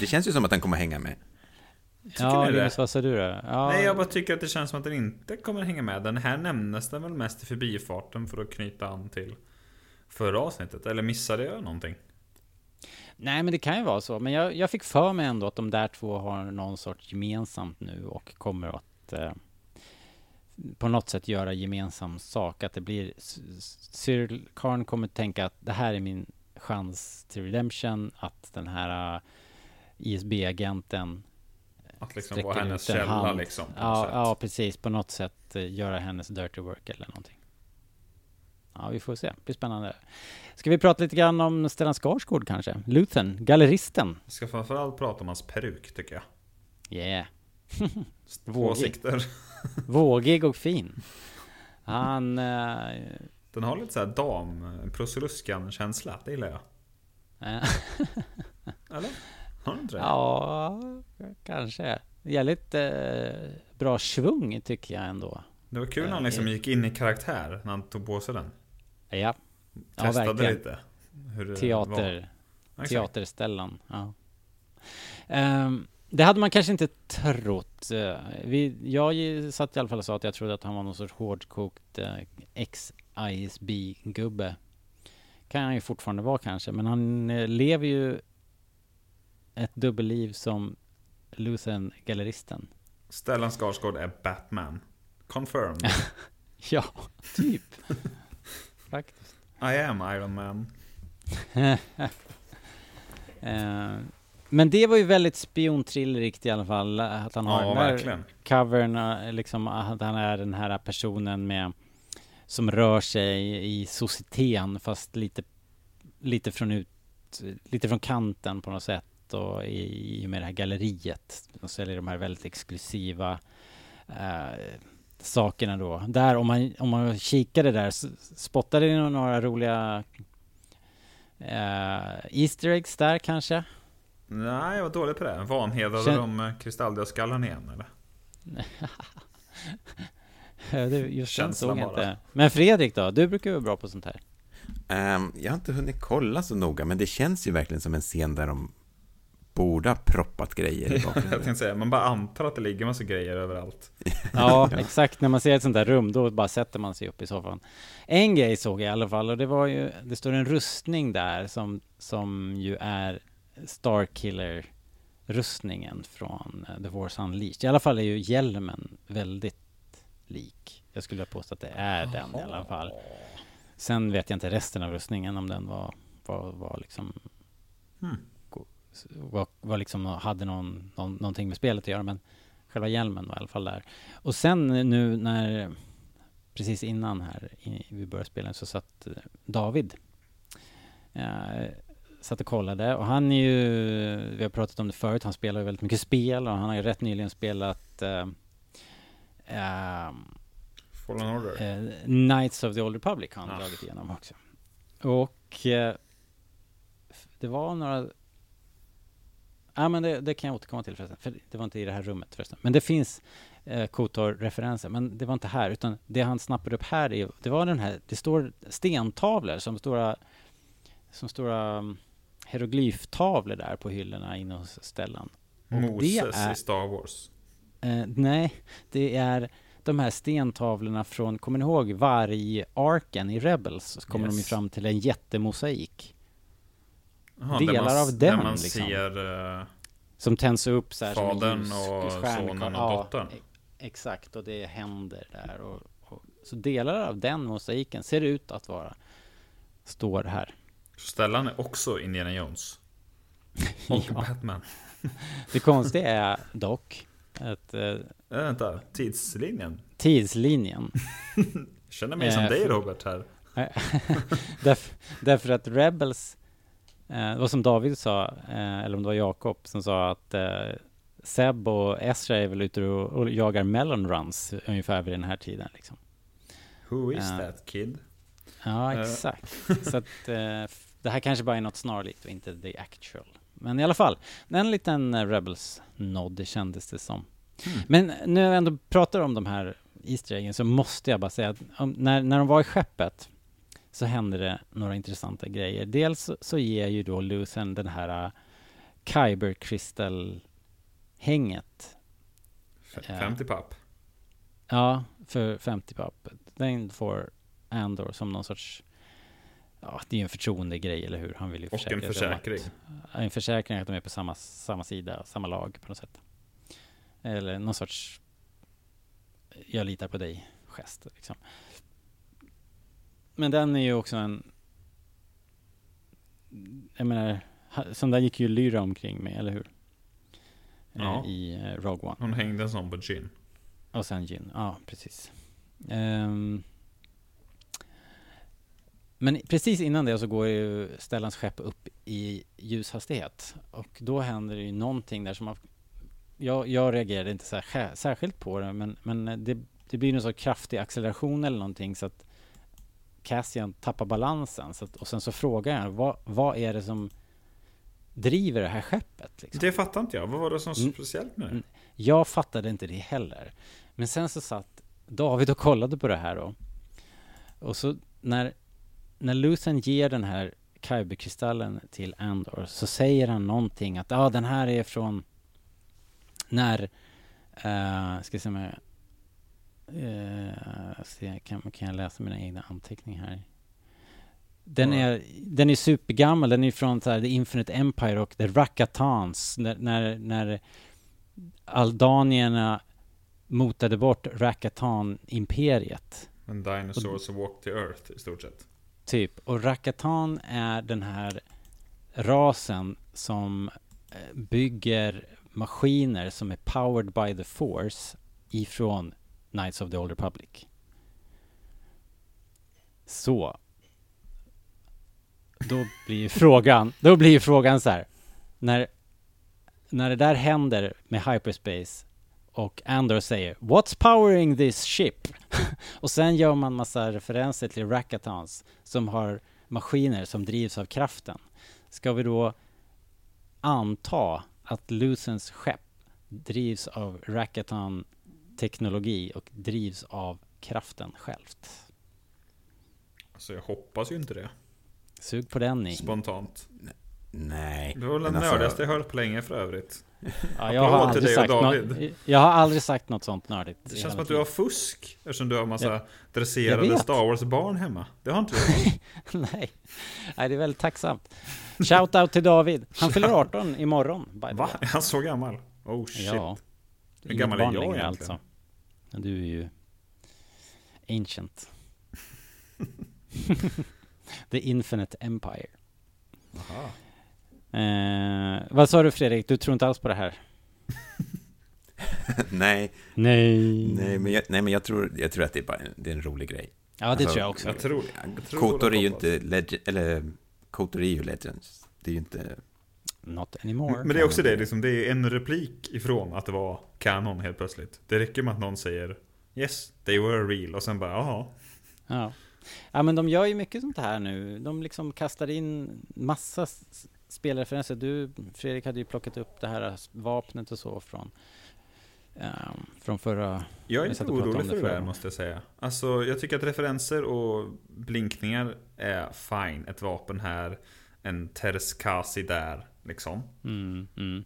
Det känns ju som att den kommer hänga med. Ja, ni det? Linus, vad sa du då? Ja, Nej, jag bara tycker att det känns som att den inte kommer hänga med. Den här nämndes den väl mest i förbifarten för att knyta an till förra avsnittet. Eller missade jag någonting? Nej, men det kan ju vara så. Men jag, jag fick för mig ändå att de där två har någon sorts gemensamt nu och kommer att eh, på något sätt göra gemensam sak. Att det blir... Cyril Karn kommer tänka att det här är min chans till redemption. Att den här eh, ISB-agenten Att liksom vara hennes källa hand. liksom. Ja, ja, precis. På något sätt eh, göra hennes dirty work eller någonting. Ja, vi får se. Det blir spännande. Ska vi prata lite grann om Stellan Skarsgård kanske? Luthen, galleristen. Vi ska framförallt prata om hans peruk tycker jag. Yeah. (laughs) Två Vågig. åsikter. (laughs) Vågig och fin. Han... eh, Den har lite såhär dam, Prussiluskan-känsla. Det gillar jag. Eller? (laughs) Har den inte det? ja, kanske. Jävligt eh, bra svung tycker jag ändå. Det var kul när han liksom gick in i karaktär när han tog på sig den. Ja, ja Testade verkligen. lite. Hur Teater. Exakt. Teaterställan. Ja. Ehm, det hade man kanske inte trott. Eh, vi, jag satt i alla fall och sa att jag trodde att han var någon sorts hårdkokt eh, ex-ISB-gubbe. Kan han ju fortfarande vara kanske, men han eh, lever ju ett dubbelliv som Luthen galleristen. Stellan Skarsgård är Batman. Confirmed. (laughs) Ja, typ. (laughs) Faktiskt. I am Iron Man. (laughs) Eh, men det var ju väldigt spiontrillerigt i alla fall. Att han har Ja, den där verkligen. covern, eh, liksom att han är den här personen med som rör sig i societeten fast lite, lite från ut, lite från kanten på något sätt och i, i och med det här galleriet. De säljer de här väldigt exklusiva eh, sakerna då. Där om man, om man kikade där, spottade ni några roliga eh, Easter eggs där kanske? Nej, jag var dålig på det. Vanhedrade Känn- de kristalldödskallen igen eller? (laughs) Det, just den såg jag inte. Men Fredrik då? Du brukar ju vara bra på sånt här. Ehm, jag har inte hunnit kolla så noga, men det känns ju verkligen som en scen där de borde ha proppat grejer i (laughs) jag bakgrunden. tänkte säga, man bara antar att det ligger massa grejer överallt. (laughs) Ja, exakt. När man ser ett sånt där rum, då bara sätter man sig upp i soffan. En grej såg jag i alla fall, och det var ju, det står en rustning där som, som ju är Starkiller-rustningen från eh, The Force Unleashed. I alla fall är ju hjälmen väldigt lik. Jag skulle påstå att det är den i alla fall. Sen vet jag inte resten av rustningen, om den var, var, var liksom Hmm. Var, var liksom, hade någon, någon, någonting med spelet att göra, men själva hjälmen var i alla fall där. Och sen nu när, precis innan här, i, vi började spela, så satt eh, David, eh, satt och kollade, och han är ju, vi har pratat om det förut, han spelar ju väldigt mycket spel, och han har ju rätt nyligen spelat eh, eh, Fallen Order. Eh, Knights of the Old Republic har han Ah. dragit igenom också. Och eh, det var några... Ja, men det, det kan jag återkomma till förresten. För det var inte i det här rummet förresten. Men det finns eh, Kotor-referenser. Men det var inte här. Utan det han snappade upp här, är, det var den här... Det står stentavlor som stora... Som stora um, hieroglyftavlor där på hyllorna inne hos Stellan. Och Moses är- i Star Wars. Eh, nej, det är de här stentavlorna från, kommer ni ihåg varg-arken i Rebels? Så kommer de ju Yes. fram till en jättemosaik. Jaha, Delar där man, av Där den, man liksom. ser... eh, Som tänds upp så här Fadern och sonen och ja, dottern. e- Exakt, och det händer där. Och, och, så delar av den mosaiken ser ut att vara, står här. Stellan är också Indiana Jones. (laughs) Och Ja. Batman. (laughs) Det konstiga är dock att eh, Äh, vänta, tidslinjen. tidslinjen (laughs) Jag känner mig som Eh, dig Robert här. Därf, därför att Rebels, det var som David sa, eh, eller om det var Jakob som sa att eh, Seb och Ezra är väl ute och, jagar melon runs ungefär vid den här tiden. Liksom. Who is Ja. that kid? Ja, Eh. exakt. (laughs) Så att eh, det här kanske bara är något snarlikt och inte the actual. Men i alla fall, en liten eh, Rebels-nod kändes det som. Hmm. Men nu när jag ändå pratar om de här Easter eggen så måste jag bara säga att när, när de var i skeppet så hände det några intressanta grejer. Dels så, ger ju då Luthen den här uh, Kyber Crystal hänget. F- Ja. 50 papp. Ja, för 50 papp. Den får Andor som någon sorts Ja, det är ju en förtroendegrej, eller hur? Han vill ju Och en försäkra sig om försäkring. Att, en försäkring att de är på samma, samma sida, samma lag på något sätt. Eller någon sorts jag litar på dig gest. Liksom. Men den är ju också en jag menar, som där gick ju Lyra omkring med, eller hur? Eh, Ja. I eh, Rogue One. Hon hängde en sån på gin. Och sen gin, ja precis. Ehm, men precis innan det så går ju Stellans skepp upp i ljushastighet. Och då händer det ju någonting där som man... Jag, jag reagerade inte särskilt på det, men, men det, det blir någon så kraftig acceleration eller någonting så att Cassian tappar balansen. Så att, och sen så frågar jag vad, vad är det som driver det här skeppet? Liksom? Det fattar inte jag. Vad var det som Mm. speciellt med det? Mm. Jag fattade inte det heller. Men sen så satt David och kollade på det här då. Och så när, när Luthen ger den här Kyberkristallen till Andor så säger han någonting att ah, den här är från när, uh, ska jag se eh, se, kan, kan jag läsa mina egna anteckningar här? Den Ja. är, den är supergammal, den är från så här, The Infinite Empire och The Rakatans, när, när, när aldanierna motade bort Rakatan-imperiet. En dinosaurs walk the earth i stort sett. Typ. Och Rakatan är den här rasen som eh, bygger maskiner som är powered by the force ifrån Knights of the Old Republic. Så. Då blir ju frågan, då blir frågan så här. När, när det där händer med hyperspace och Andor säger What's powering this ship? (laughs) och sen gör man massa referenser till Rackatons som har maskiner som drivs av kraften. Ska vi då anta att Lucens skepp drivs av Rackaton teknologi och drivs av kraften självt? Alltså jag hoppas ju inte det. Sug på den ni. Spontant. Nej. Det var Men alltså- nördigaste jag hört på länge för övrigt. Ja, jag, har aldrig sagt något, David. jag har aldrig sagt något sånt nördigt. Det känns som att du har fusk. Eftersom du har massa Jag dresserade vet. Star Wars-barn hemma. Det har inte du. (laughs) Nej. Nej, det är väldigt tacksamt. Shout out till David. Han fyller 18 imorgon. By the Va? way. Är han så gammal? Oh shit. Ja. Hur gammal är jag barn längre, Du är ju ancient. (laughs) The Infinite Empire. Aha. Eh, vad sa du Fredrik? Du tror inte alls på det här? (laughs) nej, Nej. nej, men jag, nej, men jag tror, jag tror att det är bara en, det är en rolig grej. Ja, det Alltså, tror jag också. Jag tror jag tror Kotor är ju inte legend, eller Kotor är ju Legends. Det är ju inte... Not anymore. Men det är också det, liksom, det är en replik ifrån att det var kanon helt plötsligt. Det räcker med att någon säger Yes, they were real och sen bara jaha. Ja. ja, men de gör ju mycket sånt här nu. De liksom kastar in massa spelreferenser. Du, Fredrik, hade ju plockat upp det här vapnet och så från, ehm, från förra... Jag är lite orolig för det det där måste jag säga. Alltså jag tycker att referenser och blinkningar är fine. Ett vapen här, en Terskasi där, liksom. Mm, mm.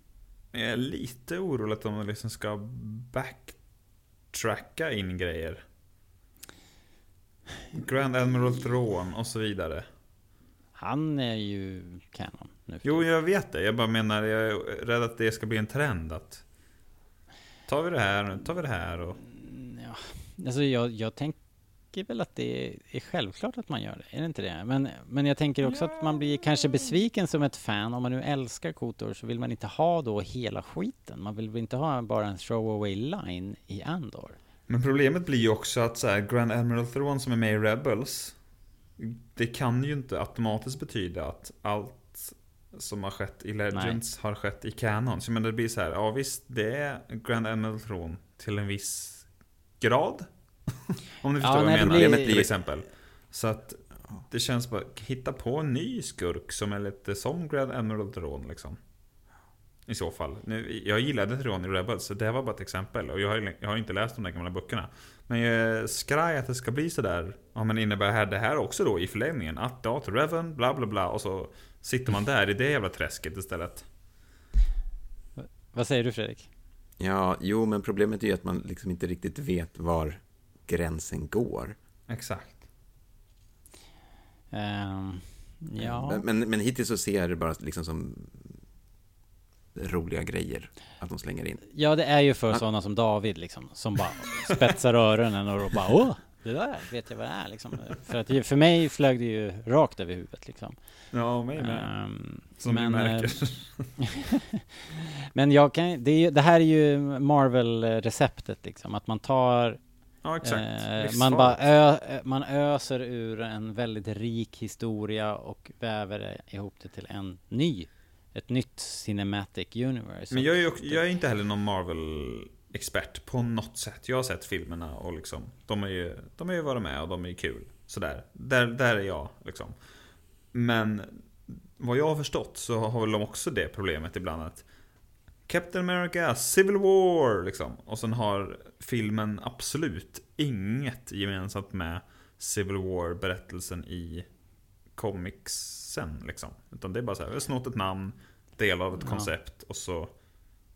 Men jag är lite orolig att de liksom ska backtracka in grejer. Grand Admiral Thrawn och så vidare. Han är ju kanon nu. Jo, jag vet det. Jag bara menar, jag är rädd att det ska bli en trend att Tar vi det här, nu tar vi det här och Ja, alltså jag, jag tänker väl att det är, självklart att man gör det, är det inte det? Men, men jag tänker också att man blir kanske besviken som ett fan. Om man nu älskar Kotor så vill man inte ha då hela skiten. Man vill väl inte ha bara en throwaway line i Andor. Men problemet blir ju också att så här, Grand Admiral Thrawn som är med i Rebels Det kan ju inte automatiskt betyda att allt som har skett i Legends har skett i Canon. Så men det blir så här, ja visst det är Grand Admiral Thrawn till en viss grad. (laughs) Om ni Ja, förstår vad nej, jag menar. blir- Till exempel. Så att det känns bara, hitta på en ny skurk som är lite som Grand Admiral Thrawn liksom. I så fall. Nu, jag gillade i Rebels, så det var bara ett exempel. Och jag har, jag har inte läst de där gamla böckerna. Men jag är skraj att det ska bli sådär. Ja men innebär här, det här också då i förlängningen? Att ja, till Reven, bla bla bla. Och så sitter man där i det jävla träsket istället. Vad säger du Fredrik? Ja, jo, men problemet är ju att man liksom inte riktigt vet var gränsen går. Exakt. Ehm, ja, Men, men, men hittills så ser jag det bara liksom som roliga grejer att de slänger in. ja, det är ju för Ja. sådana som David liksom, som bara spetsar öronen och bara åh, det där vet jag vad det är liksom. För att för mig flög det ju rakt över huvudet liksom. Ja, mig med. Ehm, Som men, ni eh, märker. (laughs) Men jag kan, det, är, ju- det här är ju Marvel-receptet liksom, att man tar Ja, exakt. Eh, man, bara ö, ö- man öser ur en väldigt rik historia och väver ihop det till en ny, ett nytt cinematic universe. Men jag är, ju, också- jag är inte heller någon Marvel-expert på något sätt. Jag har sett filmerna och liksom, de är ju, de är ju varit med och de är ju kul. Sådär. Där, där är jag liksom. Men vad jag har förstått så har väl de också det problemet ibland att Captain America, Civil War liksom. Och sen har filmen absolut inget gemensamt med Civil War-berättelsen i comicsen liksom. Utan det är bara så här, vi har snott ett namn, del av ett Ja. koncept och så,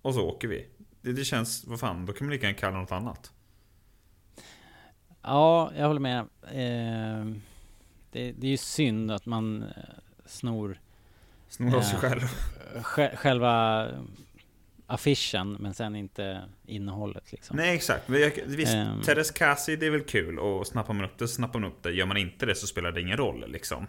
och så åker vi. Det, det känns, vad fan, då kan man lika gärna kalla något annat. Ja, jag håller med. Eh, det, det är ju synd att man eh, snor Snor av sig Eh, själv. sj- själva affischen men sen inte innehållet liksom. Nej exakt, visst, Ehm. Teres Kasi det är väl kul och snappar man upp det så snappar man upp det. Gör man inte det så spelar det ingen roll liksom.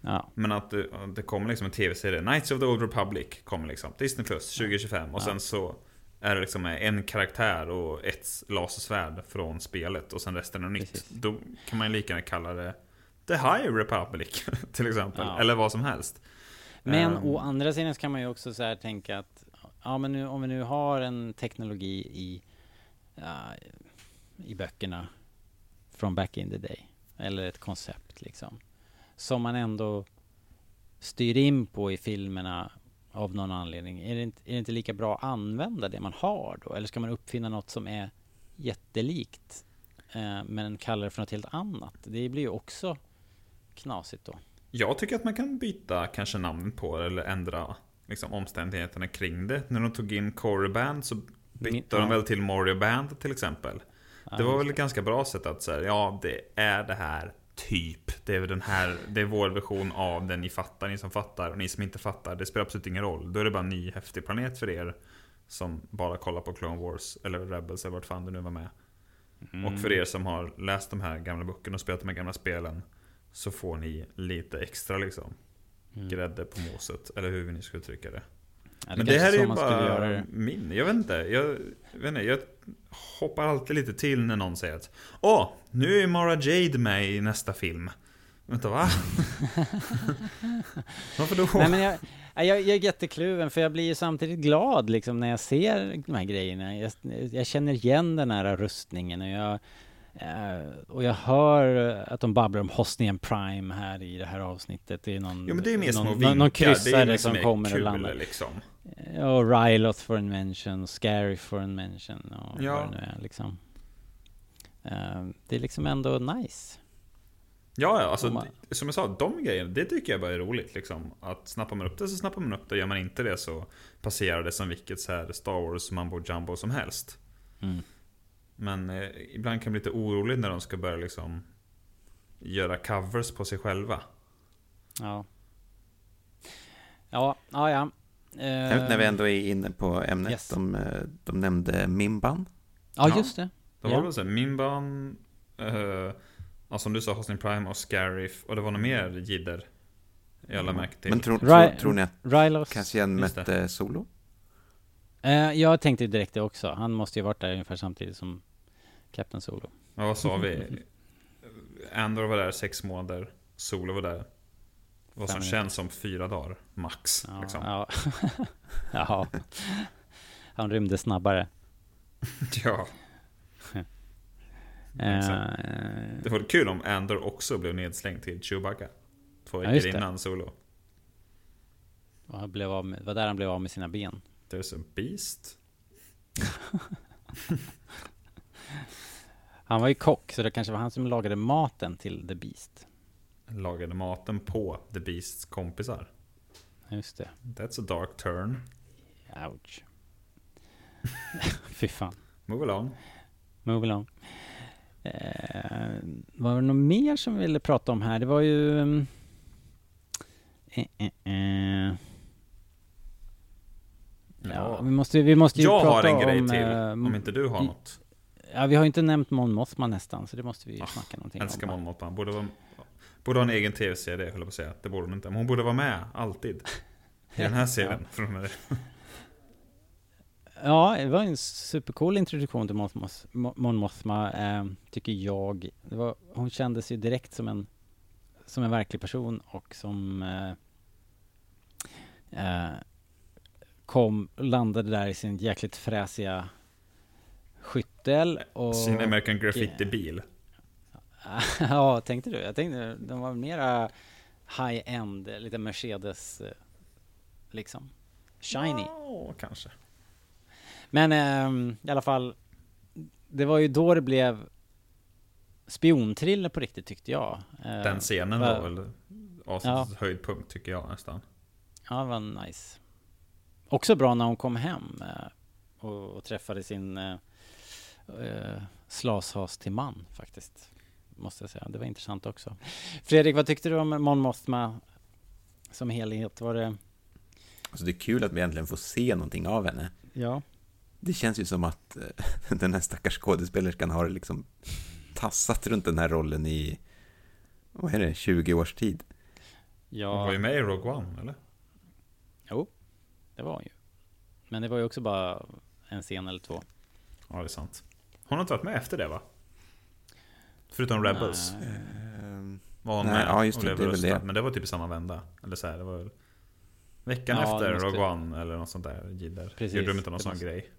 Ja, Men att det, att det kommer liksom en tv-serie, Knights of the Old Republic kommer liksom. Disney Plus 2025 och Ja. sen så är det liksom en karaktär och ett lasersvärd från spelet och sen resten är nytt. Precis. Då kan man ju lika gärna kalla det The High Republic (laughs) till exempel. Ja. Eller vad som helst. Men Ehm. å andra sidan så kan man ju också så här tänka att ja, men nu, om vi nu har en teknologi i, uh, i böckerna från back in the day, eller ett koncept liksom, som man ändå styr in på i filmerna av någon anledning. Är det, inte, är det inte lika bra att använda det man har då? Eller ska man uppfinna något som är jättelikt, eh, men kalla det för något helt annat? Det blir ju också knasigt då. Jag tycker att man kan byta kanske namnet på det eller ändra liksom, omständigheterna kring det. När de tog in Corey Band så bytte de väl till Mario Band till exempel. Det var väl ett ganska bra sätt att säga, ja det är det här typ. Det är den här, det är vår version av det ni fattar, ni som fattar och ni som inte fattar. Det spelar absolut ingen roll. Då är det bara en ny häftig planet för er. Som bara kollar på Clone Wars eller Rebels eller vart fan det nu var med. Och för er som har läst de här gamla böckerna och spelat de här gamla spelen. Så får ni lite extra liksom. Grädde på moset, eller hur ni ska uttrycka det. Ja, Men kanske det här är ju bara det. min. Jag vet inte. Jag, vet inte. jag hoppar alltid lite till när någon säger att Åh, nu är Mara Jade med i nästa film. Vänta, va? (laughs) Varför då? Nej, men jag, jag, jag är jättekluven för jag blir ju samtidigt glad liksom när jag ser de här grejerna. Jag, jag känner igen den här rustningen och jag, Eh, och jag hör att de babblar om Hosnian Prime här i det här avsnittet. Det är någon, Jo men det är någon, vinkar. någon det är kryssare inget som kommer och kul, landar. liksom. Och Ryloth får en mention, Scary får en mention och Ja. vad det nu är liksom. Eh, det är liksom ändå nice. Ja, ja, alltså man- som jag sa, de grejerna, det tycker jag bara är roligt liksom. Att snappar man upp det så snappar man upp det, gör man inte det så passerar det som vilket så här Star Wars mumbo jumbo som helst. Mm. Men eh, ibland kan jag bli lite orolig när de ska börja liksom göra covers på sig själva. Ja. Ja, ja, ja. Eh, När vi ändå är inne på ämnet, yes. de, eh, de nämnde Mimban. Ja, Ja. just det. Det var Ja. väl så här, Minban, eh, ja, som du sa, Hosting Prime och Scarif. Och det var nog mer jidder. Jag alla märke till. Men tror, tror, tror ni att Rylos. Cassian mötte Solo? Eh, jag tänkte direkt det också. Han måste ju varit där ungefär samtidigt som Captain Solo. Ja, vad sa vi? (laughs) Andor var där sex månader. Solo var där. Vad som känns som fyra dagar, max. Ja, liksom. ja. (laughs) ja. Han rymde snabbare. (laughs) ja. Eh, Det vore kul om Andor också blev nedslängd till Chewbacca. Två Ja, veckor det. innan Solo. och han blev av med, var där han blev av med sina ben. There's a beast. Han var ju kock, så det kanske var han som lagade maten till The Beast. Lagade maten på The Beasts kompisar. Just det. That's a dark turn. Ouch. (laughs) Fy fan. Move along. Move along. Eh, var det något mer som vi ville prata om här? Det var ju... mm, Eh, eh, eh. Ja, vi måste, vi måste ju Jag prata har en grej om, till, eh, om inte du har något. Ja, vi har ju inte nämnt Mon Mothma nästan, så det måste vi ju Ah, snacka någonting Älskar om. Mon Mothma. Borde, vara, borde ha en egen tv-serie, höll jag på att säga. Det borde hon inte. Men hon borde vara med, alltid. I den här serien. Med- (laughs) Ja, det var en supercool introduktion till Mon Moth- Mo- Mon Mothma, eh, tycker jag. Var, hon kändes ju direkt som en, som en verklig person och som eh, eh, kom, landade där i sin jäkligt fräsiga skyttel och... Sin American Graffiti-bil. (laughs) ja, tänkte du? Jag tänkte de var mera high-end, lite Mercedes eh, liksom. Shiny. Ja, kanske. Men ehm, i alla fall, det var ju då det blev spionthriller på riktigt tyckte jag. Eh, Den scenen va- var väl avsnittets höjdpunkt tycker jag nästan. Ja, det var nice. Också bra när hon kom hem eh, och, och träffade sin eh, slashas till man faktiskt. Måste jag säga. Det var intressant också. Fredrik, vad tyckte du om Mon Mothma som helhet? Var det... Alltså det är kul att vi äntligen får se någonting av henne. Ja. Det känns ju som att eh, (laughs) den här stackars skådespelerskan har liksom tassat runt den här rollen i, vad är det, 20 års tid. Hon var ju Ja, med i Rogue One, eller? jo. Det var hon ju. Men det var ju också bara en scen eller två. Ja, det är sant. Hon har inte varit med efter det va? Förutom Rebels. Nej. Ehm, Var hon Nej, med ja, just det, det väl det. Men det var typ i samma vända. Eller så här, det var väl veckan Ja, efter måste- Rogue One eller något sånt där jidder. Precis, Gjorde de inte någon sån måste- grej?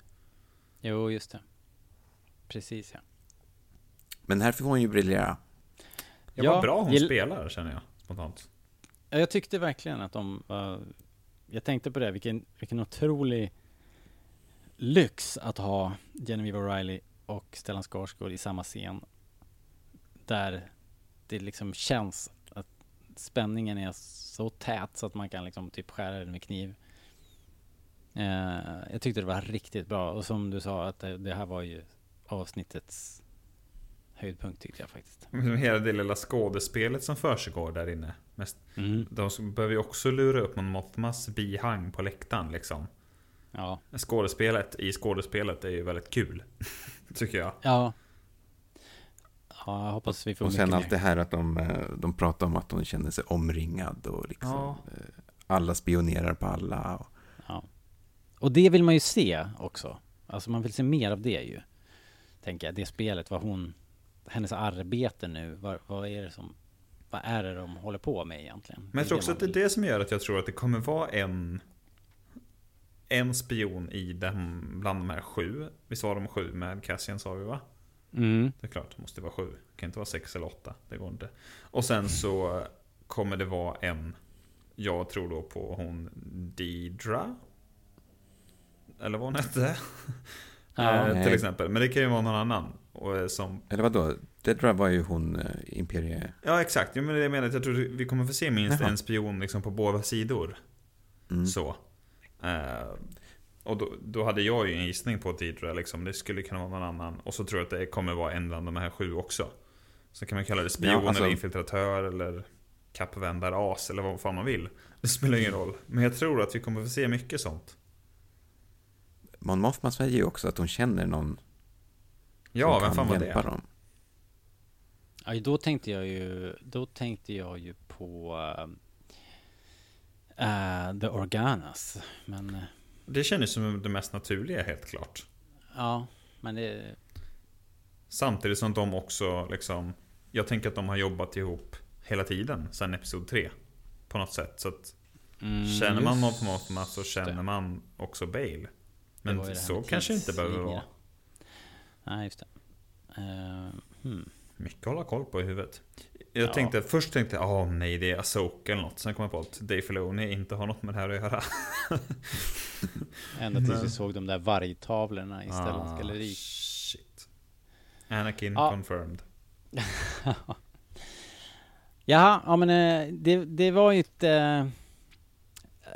Jo, just det. Precis ja. Men här får hon ju briljera. Ja, Ja, vad bra hon gill- spelar känner jag spontant. Ja, jag tyckte verkligen att de var... Jag tänkte på det, vilken, vilken otrolig lyx att ha Genevieve O'Reilly och Stellan Skarsgård i samma scen. Där det liksom känns att spänningen är så tät så att man kan liksom typ skära den med kniv. Eh, jag tyckte det var riktigt bra och som du sa att det, det här var ju avsnittets höjdpunkt tyckte jag faktiskt. Hela det lilla skådespelet som försiggår där inne. Mest, Mm. de behöver ju också lura upp någon Mothmas bihang på läktaren liksom. Ja. Skådespelet i skådespelet är ju väldigt kul. Tycker jag. Ja. Ja, jag hoppas vi får Och sen mer. allt det här att de, eh, de pratar om att hon känner sig omringad och liksom Ja. eh, alla spionerar på alla. Och, Ja. Och det vill man ju se också. Alltså man vill se mer av det ju. Tänker jag, det spelet, vad hon, hennes arbete nu, vad, vad är det som, vad är det de håller på med egentligen? Men jag tror också att det är det som gör att jag tror att det kommer vara en En spion i den, bland de här sju Visst var de sju med Cassian sa vi va? Mm. Det är klart, det måste vara sju. Det kan inte vara sex eller åtta. Det går inte. Och sen så kommer det vara en, jag tror då på hon Deidra. Eller vad hon hette. (laughs) Ja, eh, till exempel. Men det kan ju vara någon annan. Och, eh, som, Eller vadå? Dedra var ju hon eh, imperie... ja exakt, ja, men det jag menar att jag tror vi kommer få se minst Jaha. en spion liksom på båda sidor. Mm. Så. Eh, och då, då hade jag ju en gissning på Deidra liksom. Det skulle kunna vara någon annan. Och så tror jag att det kommer vara en bland de här sju också. Så kan man kalla det spion Ja, alltså- eller infiltratör eller kappvändaras eller vad fan man vill. Det spelar ingen roll. Men jag tror att vi kommer få se mycket sånt. Mon Mothma säger ju också att hon känner någon Ja, vem fan var det? dem. Ja, då tänkte jag ju, då tänkte jag ju på uh, The Organas. Men eh, Det känns som det mest naturliga helt klart. ja, men det... Samtidigt som de också liksom Jag tänker att de har jobbat ihop hela tiden sedan Episod 3 På något sätt så att Mm, Känner man Mon Mothma så känner det. man också Bale Men så kanske inte behöver vara Nej, just det. Eh, hmm. Mycket att hålla koll på i huvudet Jag Ja. tänkte, först tänkte jag åh nej det är Asoka eller något Sen kom jag på att Dave Filoni inte har något med det här att göra Ända tills vi såg de där vargtavlorna i Stellans Ah, galleri. Shit Anakin Ja. confirmed (laughs) Jaha, ja men eh, det, det var ju ett eh,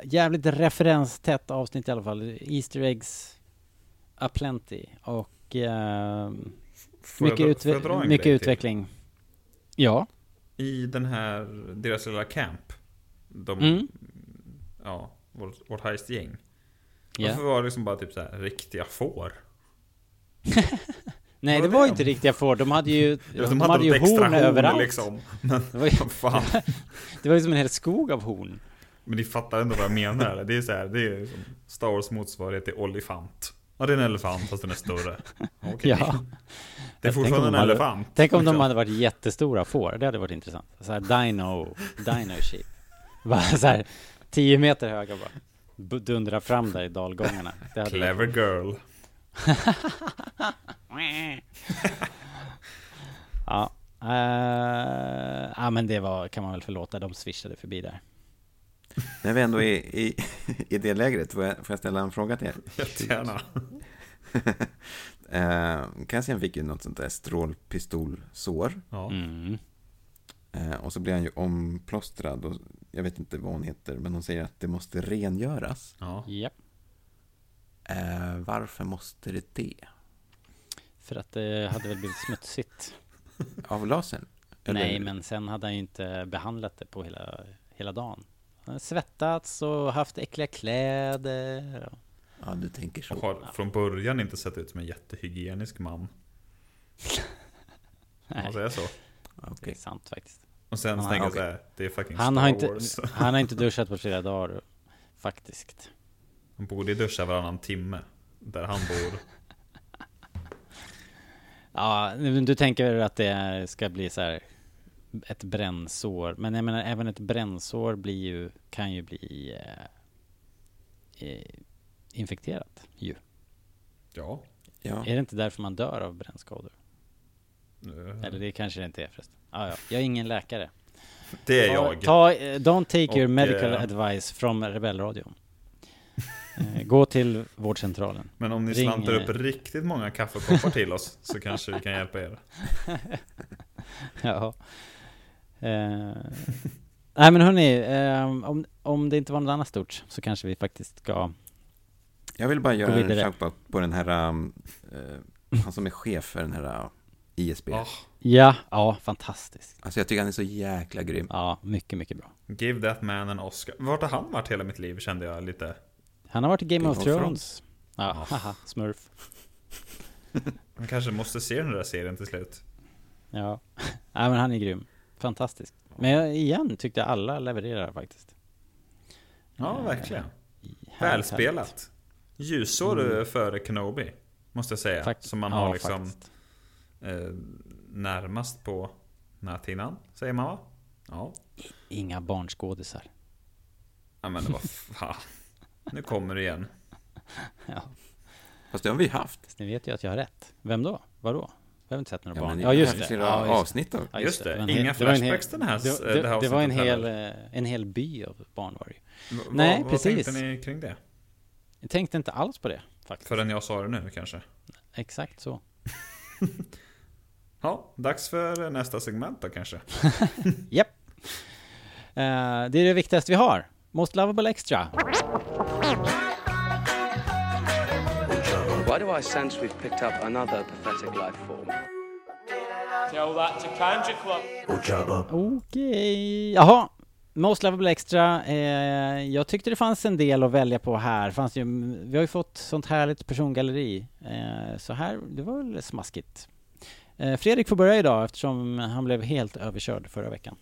jävligt referenstätt avsnitt i alla fall. Easter eggs aplenty och Får mycket, dra- utve- mycket till? utveckling. Ja. I den här, deras lilla camp De, Mm. ja, vårt, vårt heist-gäng Ja. Varför var det liksom bara typ så här riktiga får? (laughs) Nej, Var det var det? ju inte riktiga får. De hade ju, (laughs) Ja, de hade ju något extra horn överallt. liksom. (laughs) Men Det var ju, fan. det var ju som en hel skog av horn. Men ni fattar ändå vad jag menar. Det är så här, det är som Star Wars motsvarighet till olifant. Ja, det är en elefant fast den är större. Okej. Ja. Det är Tänk om fortfarande en de hade- elefant. Tänk om de liksom. hade varit jättestora får. Det hade varit intressant. Så här dino, dino sheep. (laughs) Bara så här 10 meter höga bara. Dundra fram där i dalgångarna. Det hade Clever girl. (laughs) Ja. Uh, ja men det var, kan man väl förlåta. De swishade förbi där. När vi ändå är i, i det lägret, får jag, får jag ställa en fråga till er? Jättegärna. (laughs) Eh, Cassian fick ju något sånt där strålpistolsår. Ja. Mm. Eh, och så blir han ju omplåstrad. Och jag vet inte vad hon heter, men hon säger att det måste rengöras. ja. Ja. Eh, varför måste det det? För att det hade väl blivit smutsigt. (laughs) Av lasern? Eller- Nej, men sen hade han ju inte behandlat det på hela, hela dagen. Han hade svettats och haft äckliga kläder. Och... Ja, du tänker så. Och har från början inte sett ut som en jättehygienisk man. Om man Nej, säger så. det Okej. är sant faktiskt. Och sen tänker jag okej. så här, det är fucking Han Star har, inte, Wars. (laughs) han har inte (laughs) duschat på flera dagar faktiskt. Han borde duscha varannan timme. Där han bor. Ja, du tänker att det ska bli så här ett brännsår. Men jag menar, även ett brännsår blir ju, kan ju bli eh, eh, infekterat ju. Ja. Ja. Är det inte därför man dör av brännskador? Eh, Eller det kanske det inte är förresten. Ah, ja, jag är ingen läkare. Det är Ta, jag. ta, eh, don't take your Och, medical eh, advice from Rebellradion. Eh, Gå till vårdcentralen. Men om ni Ring, slantar upp eh, riktigt många kaffekoppar till oss så kanske vi kan hjälpa er. (laughs) Ja. Eh, nej men hörni, eh, om, om det inte var något annat stort så kanske vi faktiskt ska... Jag vill bara göra en shoutout på den här, um, eh, han som är chef för den här uh, ISB. Ah, Ja, ja, fantastiskt. Alltså jag tycker han är så jäkla grym. Ja, mycket, mycket bra. give that man an Oscar. Vart har han varit hela mitt liv kände jag lite. Han har varit i Game, Game of of Thrones. Ja, Ja. haha, smurf. (laughs) Man kanske måste se den där serien till slut. Ja, nej men han är grym. Fantastisk. Men jag, igen tyckte jag alla levererar faktiskt. Ja, Eh, verkligen. härligt, Välspelat. Ljusår Mm. eh, före Kenobi. Måste jag säga. Fakt- Som man ja, har liksom eh, närmast på näthinnan. Säger man va? Ja. Inga barnskådisar. Ja men vad fan. Nu kommer det igen. (laughs) Ja, Fast det har vi haft. fast ni vet ju att jag har rätt. Vem då? Vadå? Vi har inte sett några Ja, barn. Ja, just det. Ja, just det. avsnitt av. Ja, Just det, en inga flashbacks den här- det, det det, här det var en hel, eh, en hel by av barn var det ju. Nej, vad, precis. Vad tänkte ni kring det? Jag tänkte inte alls på det, faktiskt. Förrän jag sa det nu kanske. Exakt så. (laughs) Ja, dags för nästa segment då kanske. (laughs) Japp. Eh, det är det viktigaste vi har. Most Lovable Extra. Why do I sense we've picked up another pathetic life form? Tell that to Kanja Club. Okej. Jaha. Most Lovable Extra. Eh, jag tyckte det fanns en del att välja på här. Fanns ju, vi har ju fått sånt härligt persongalleri. Eh, så här, det var väl smaskigt. Eh, Fredrik får börja idag eftersom han blev helt överkörd förra veckan.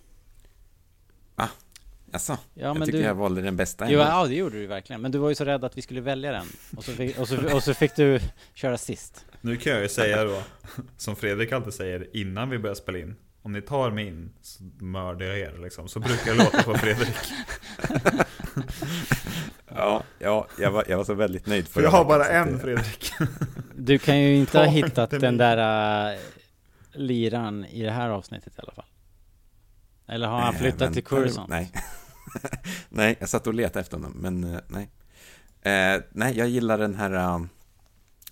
Alltså, Ja, jag men tycker du- jag valde den bästa Jo, ja, det gjorde du verkligen. Men du var ju så rädd att vi skulle välja den. Och så fick, och så, och så fick du köra sist. Nu kan jag ju säga då, som Fredrik alltid säger innan vi börjar spela in. Om ni tar mig in så mördar jag er liksom. Så brukar jag låta på Fredrik. (laughs) Ja, ja jag, var, jag var så väldigt nöjd För jag har bara en Fredrik. Du kan ju inte ha Ta hittat inte den mig. där uh, liran i det här avsnittet i alla fall. Eller har han Eh, flyttat men- till Coruscant? Nej. (laughs) nej, jag satt och letade efter honom, men eh, nej. Eh, nej, jag gillar den här uh,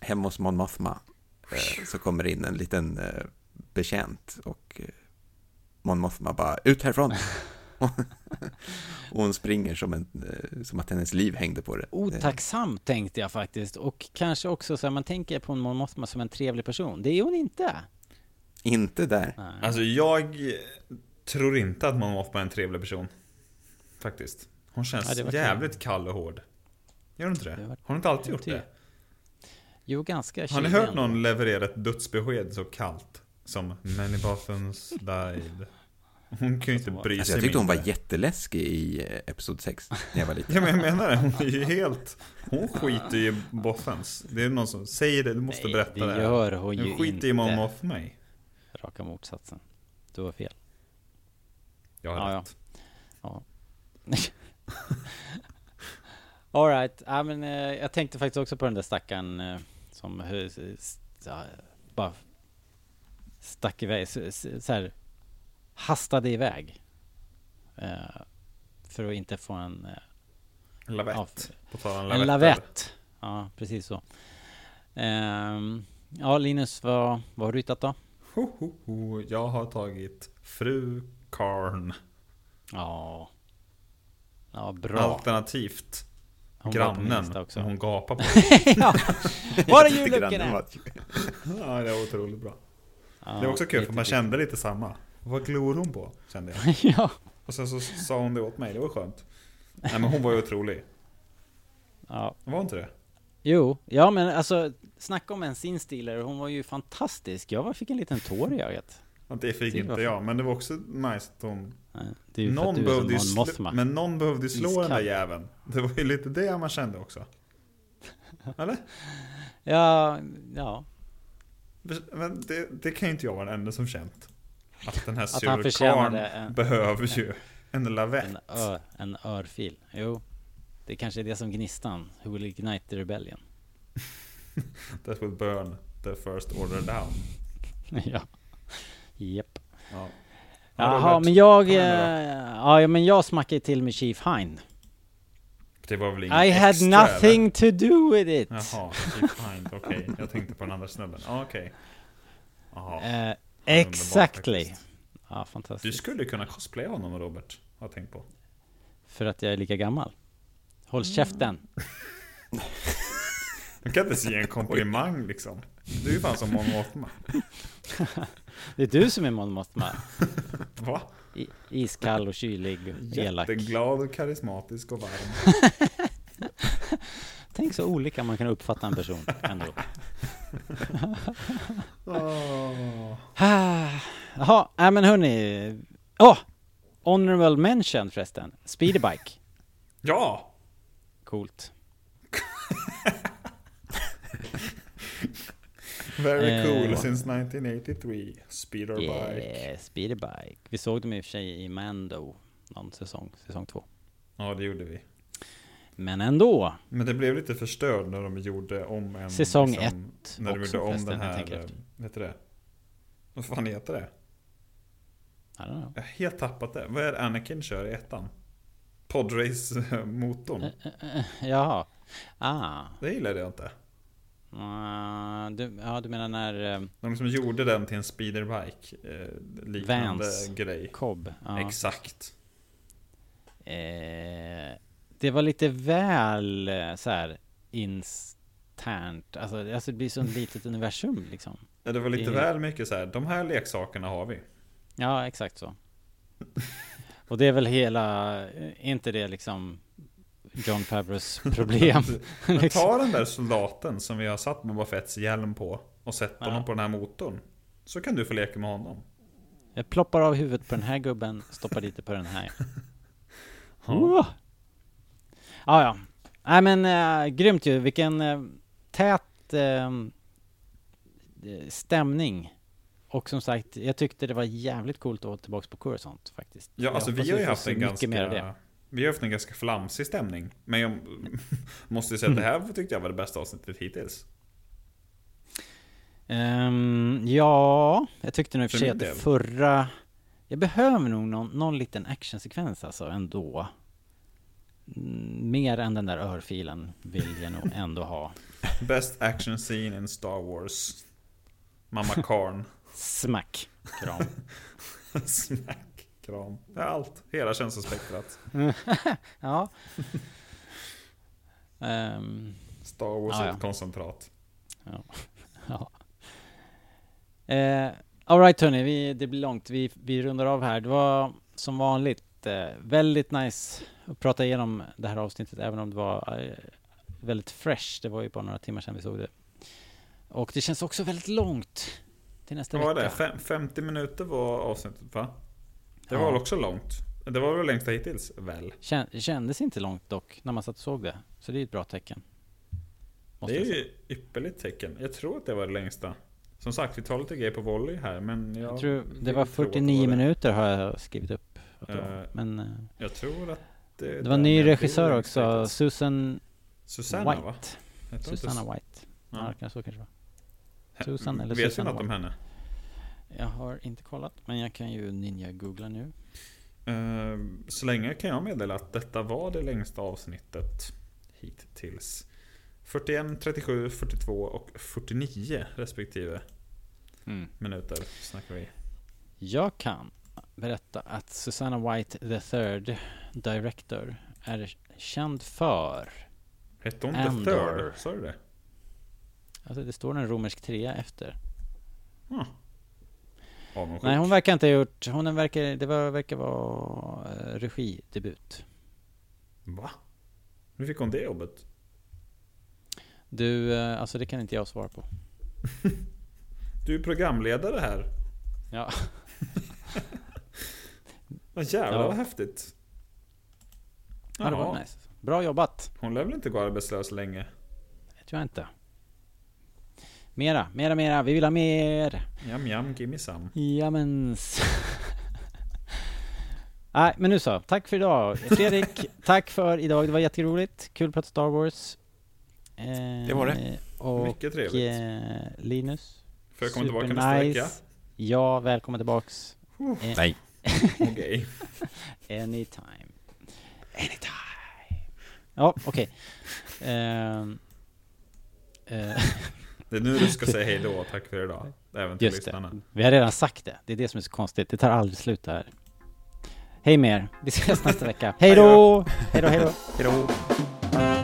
hemma hos Mon Mothma. Så kommer in en liten uh, betjänt och Mon Mothma bara ut härifrån. (laughs) och hon springer som, en, eh, som att hennes liv hängde på det. Eh, Otacksam tänkte jag faktiskt. Och kanske också så här, man tänker på en Mon Mothma som en trevlig person. Det är hon inte. inte där. Nej. Alltså jag tror inte att Mon Mothma är en trevlig person. Faktiskt. Hon känns Ja, jävligt kall och hård. Gör hon inte det? Har hon inte alltid gjort det? Jo, ganska Har ni hört någon leverera ett dödsbesked så kallt? Som Many Bothans died. Hon kan ju inte bry sig Alltså, jag tyckte hon var jätteläskig i eh, Episod 6, när jag var liten. Ja men jag menar det, hon är ju helt... Hon skiter ju i Bothans. Det är någon som säger det, du måste Nej, berätta det det. gör hon ju Hon skiter i Mon inte. Mothma. Raka motsatsen. Du har fel. Jag har Ja, ja. rätt. Ja. (laughs) Alright, ja, men eh, jag tänkte faktiskt också på den där stackaren eh, som ja, bara stack iväg, så, så här, hastade iväg. Eh, för att inte få en, eh, Lavett. Ja, en lavetter. lavett. Ja, precis så. Ehm, ja, Linus, vad, vad har du hittat då? Ho, ho, ho. Jag har tagit Fru Karn. Ja, ja bra. Alternativt Hon grannen. också. Hon gapar på. (laughs) ja, var är var- (laughs) ja, det var otroligt bra. Ja, det var också kul för man kände lite samma. Vad glor hon på? Kände jag. (laughs) ja. Och sen så sa hon det åt mig, det var skönt. Nej men hon var ju otrolig. ja. Var inte det? Jo, ja men alltså snacka om en sin stiler. Hon var ju fantastisk. Jag fick en liten tår i ögat. Ja, det fick Det inte jag, men det var också nice att hon... Nej, Någon behövde slå, men någon behövde slå den där Iskall. jäveln. Det var ju lite det man kände också. (laughs) Eller? Ja, ja. Men det, det kan ju inte jag vara den enda som känt. Att den här surkarn en- behöver ju en lavett. En, ö, en örfil. Jo. Det kanske är det som gnistan. Who will ignite the rebellion. (laughs) That will burn the first order down. (laughs) ja. Japp. Ja. Ja, Jaha, men jag... Eh, ja, men jag smackade till med Chief Hind. Det var väl inget I had extra, nothing to do with it. Eller? Jaha, okej. Jag tänkte på den andra snubben. Ja, okej. Jaha. Eh, underbar exactly. Ja, Du fantastiskt. skulle kunna cosplaya honom Robert, har jag tänkt på. För att jag är lika gammal. Håll Mm. käften. (laughs) Du kan inte ge en komplimang liksom. Du är ju fan som Mon Mothma. (laughs) Det är du som är Mon Mothma. (laughs) Va? I, iskall och kylig och elak. Jätteglad och karismatisk och varm. (laughs) Tänk så olika man kan uppfatta en person ändå. Åh. (laughs) Ah, Jaha, nej men hörni. Åh! honorable mention förresten. Speederbike. Ja! Coolt. (laughs) Very Eh, cool since 1983. Speeder bike. Yeah, Speederbike. Vi såg dem i och för sig i Mando. Någon säsong, säsong två. Ja, det gjorde vi. Men ändå. Men det blev lite förstörd när de gjorde om en... Säsong liksom, ett När de gjorde om förresten, den här... eh. Vet du det? Vad fan heter det? I don't know. Jag har helt tappat det. Vad är det Anakin kör i ettan? Podrace-motorn. Eh, eh, Jaha. Ah. Det gillade jag inte. Ah, du, ja, du menar när eh, De som gjorde den till en speederbike. Eh, liknande Vans. grej. Cobb... Ja. Exakt. Det var lite väl så här internt. Alltså, alltså det blir så ett (laughs) litet universum liksom. Ja, det var lite Det- väl mycket så här. De här leksakerna har vi. Ja, exakt så. Och det är väl hela, är inte det liksom John Favreaus (laughs) problem? Men liksom. ta den där soldaten som vi har satt Boba Fetts hjälm på. Och sätt Ja. honom på den här motorn. Så kan du få leka med honom. Jag ploppar av huvudet på den här gubben, stoppar dit det på den här. (laughs) Oh. Ja, ja. Nej men äh, grymt ju, vilken äh, tät äh, stämning. Och som sagt, jag tyckte det var jävligt coolt att vara tillbaka på Coruscant faktiskt. Ja, alltså vi har ju haft en ganska... det. Vi har haft en ganska flamsig stämning. Men jag (laughs) måste säga att det här tyckte jag var det bästa avsnittet hittills. Ehm, ja, jag tyckte nog i och för sig att del. förra... Jag behöver nog någon, någon liten actionsekvens alltså ändå. Mm, Mer än den där örfilen vill jag nog (laughs) ändå ha. Best action scene in Star Wars. Mamma Karn. (laughs) Smack! Kram. Smack. Kram. Allt. Hela känslospektrat. (laughs) ja. Ehm, Star Wars är ja. ett koncentrat. ja. (laughs) ja. Eh, Alright hörni, vi, det blir långt. Vi, vi rundar av här. Det var som vanligt eh, väldigt nice att prata igenom det här avsnittet även om det var eh, väldigt fresh. Det var ju bara några timmar sedan vi såg det. Och det känns också väldigt långt till nästa Vad var vecka. det? Fem, 50 minuter var avsnittet va? Det var väl också långt? Det var väl längsta hittills? Väl? Kän, kändes inte långt dock när man satt och såg det. Så det är ett bra tecken. Måste Det är ju ypperligt tecken. Jag tror att det var det längsta. Som sagt, vi tar lite grejer på volley här, men jag... Jag tror det var tro att 49 det. minuter har jag skrivit upp. Det. Eh, Men eh, Jag tror att det... det var en ny regissör det också. Susan Susanna White. va? Susanna White. Ja, Ja. det så kanske det var. Susan eller Vet Susanna vi något om henne? Jag har inte kollat, men jag kan ju ninja-googla nu. Eh, Så länge kan jag meddela att detta var det längsta avsnittet hittills. 41, 37, 42 och 49 respektive minuter snackar vi. Jag kan berätta att Susanna White the third director är känd för Hette hon Andor. The Third? Sa du det? Alltså det står en romersk trea efter. Ah. Avundsjuk. Nej, hon verkar inte ha gjort... Hon verkar... Det var, verkar vara eh, regidebut. Va? Hur fick hon det jobbet? Du, eh, alltså det kan inte jag svara på. (laughs) Du är programledare här. Ja. (laughs) Vad jävlar Ja. vad häftigt. ja, det var nice. Bra jobbat. Hon lär väl inte gå arbetslös länge? Det tror jag inte. Mera, mera, mera. Vi vill ha mer. Jam jam, gimme some. Jamens. (laughs) Nej, men nu så. Tack för idag. Fredrik, (laughs) tack för idag. Det var jätteroligt. Kul att prata Star Wars. Eh, Det var det. Och Mycket trevligt. eh, Linus. Får jag komma tillbaka supernice. nästa vecka? Ja, välkommen tillbaks. Eh, Nej. (laughs) Okej. Anytime. Anytime. Ja, okej. Ehm, eh, Det är nu du ska säga hej då, tack för idag. Även till Just lyssnarna. det. Vi har redan sagt det. Det är det som är så konstigt. Det tar aldrig slut det här. Hej med er. Vi ses nästa vecka. Hej då! Hej då, hej då. Hejdå.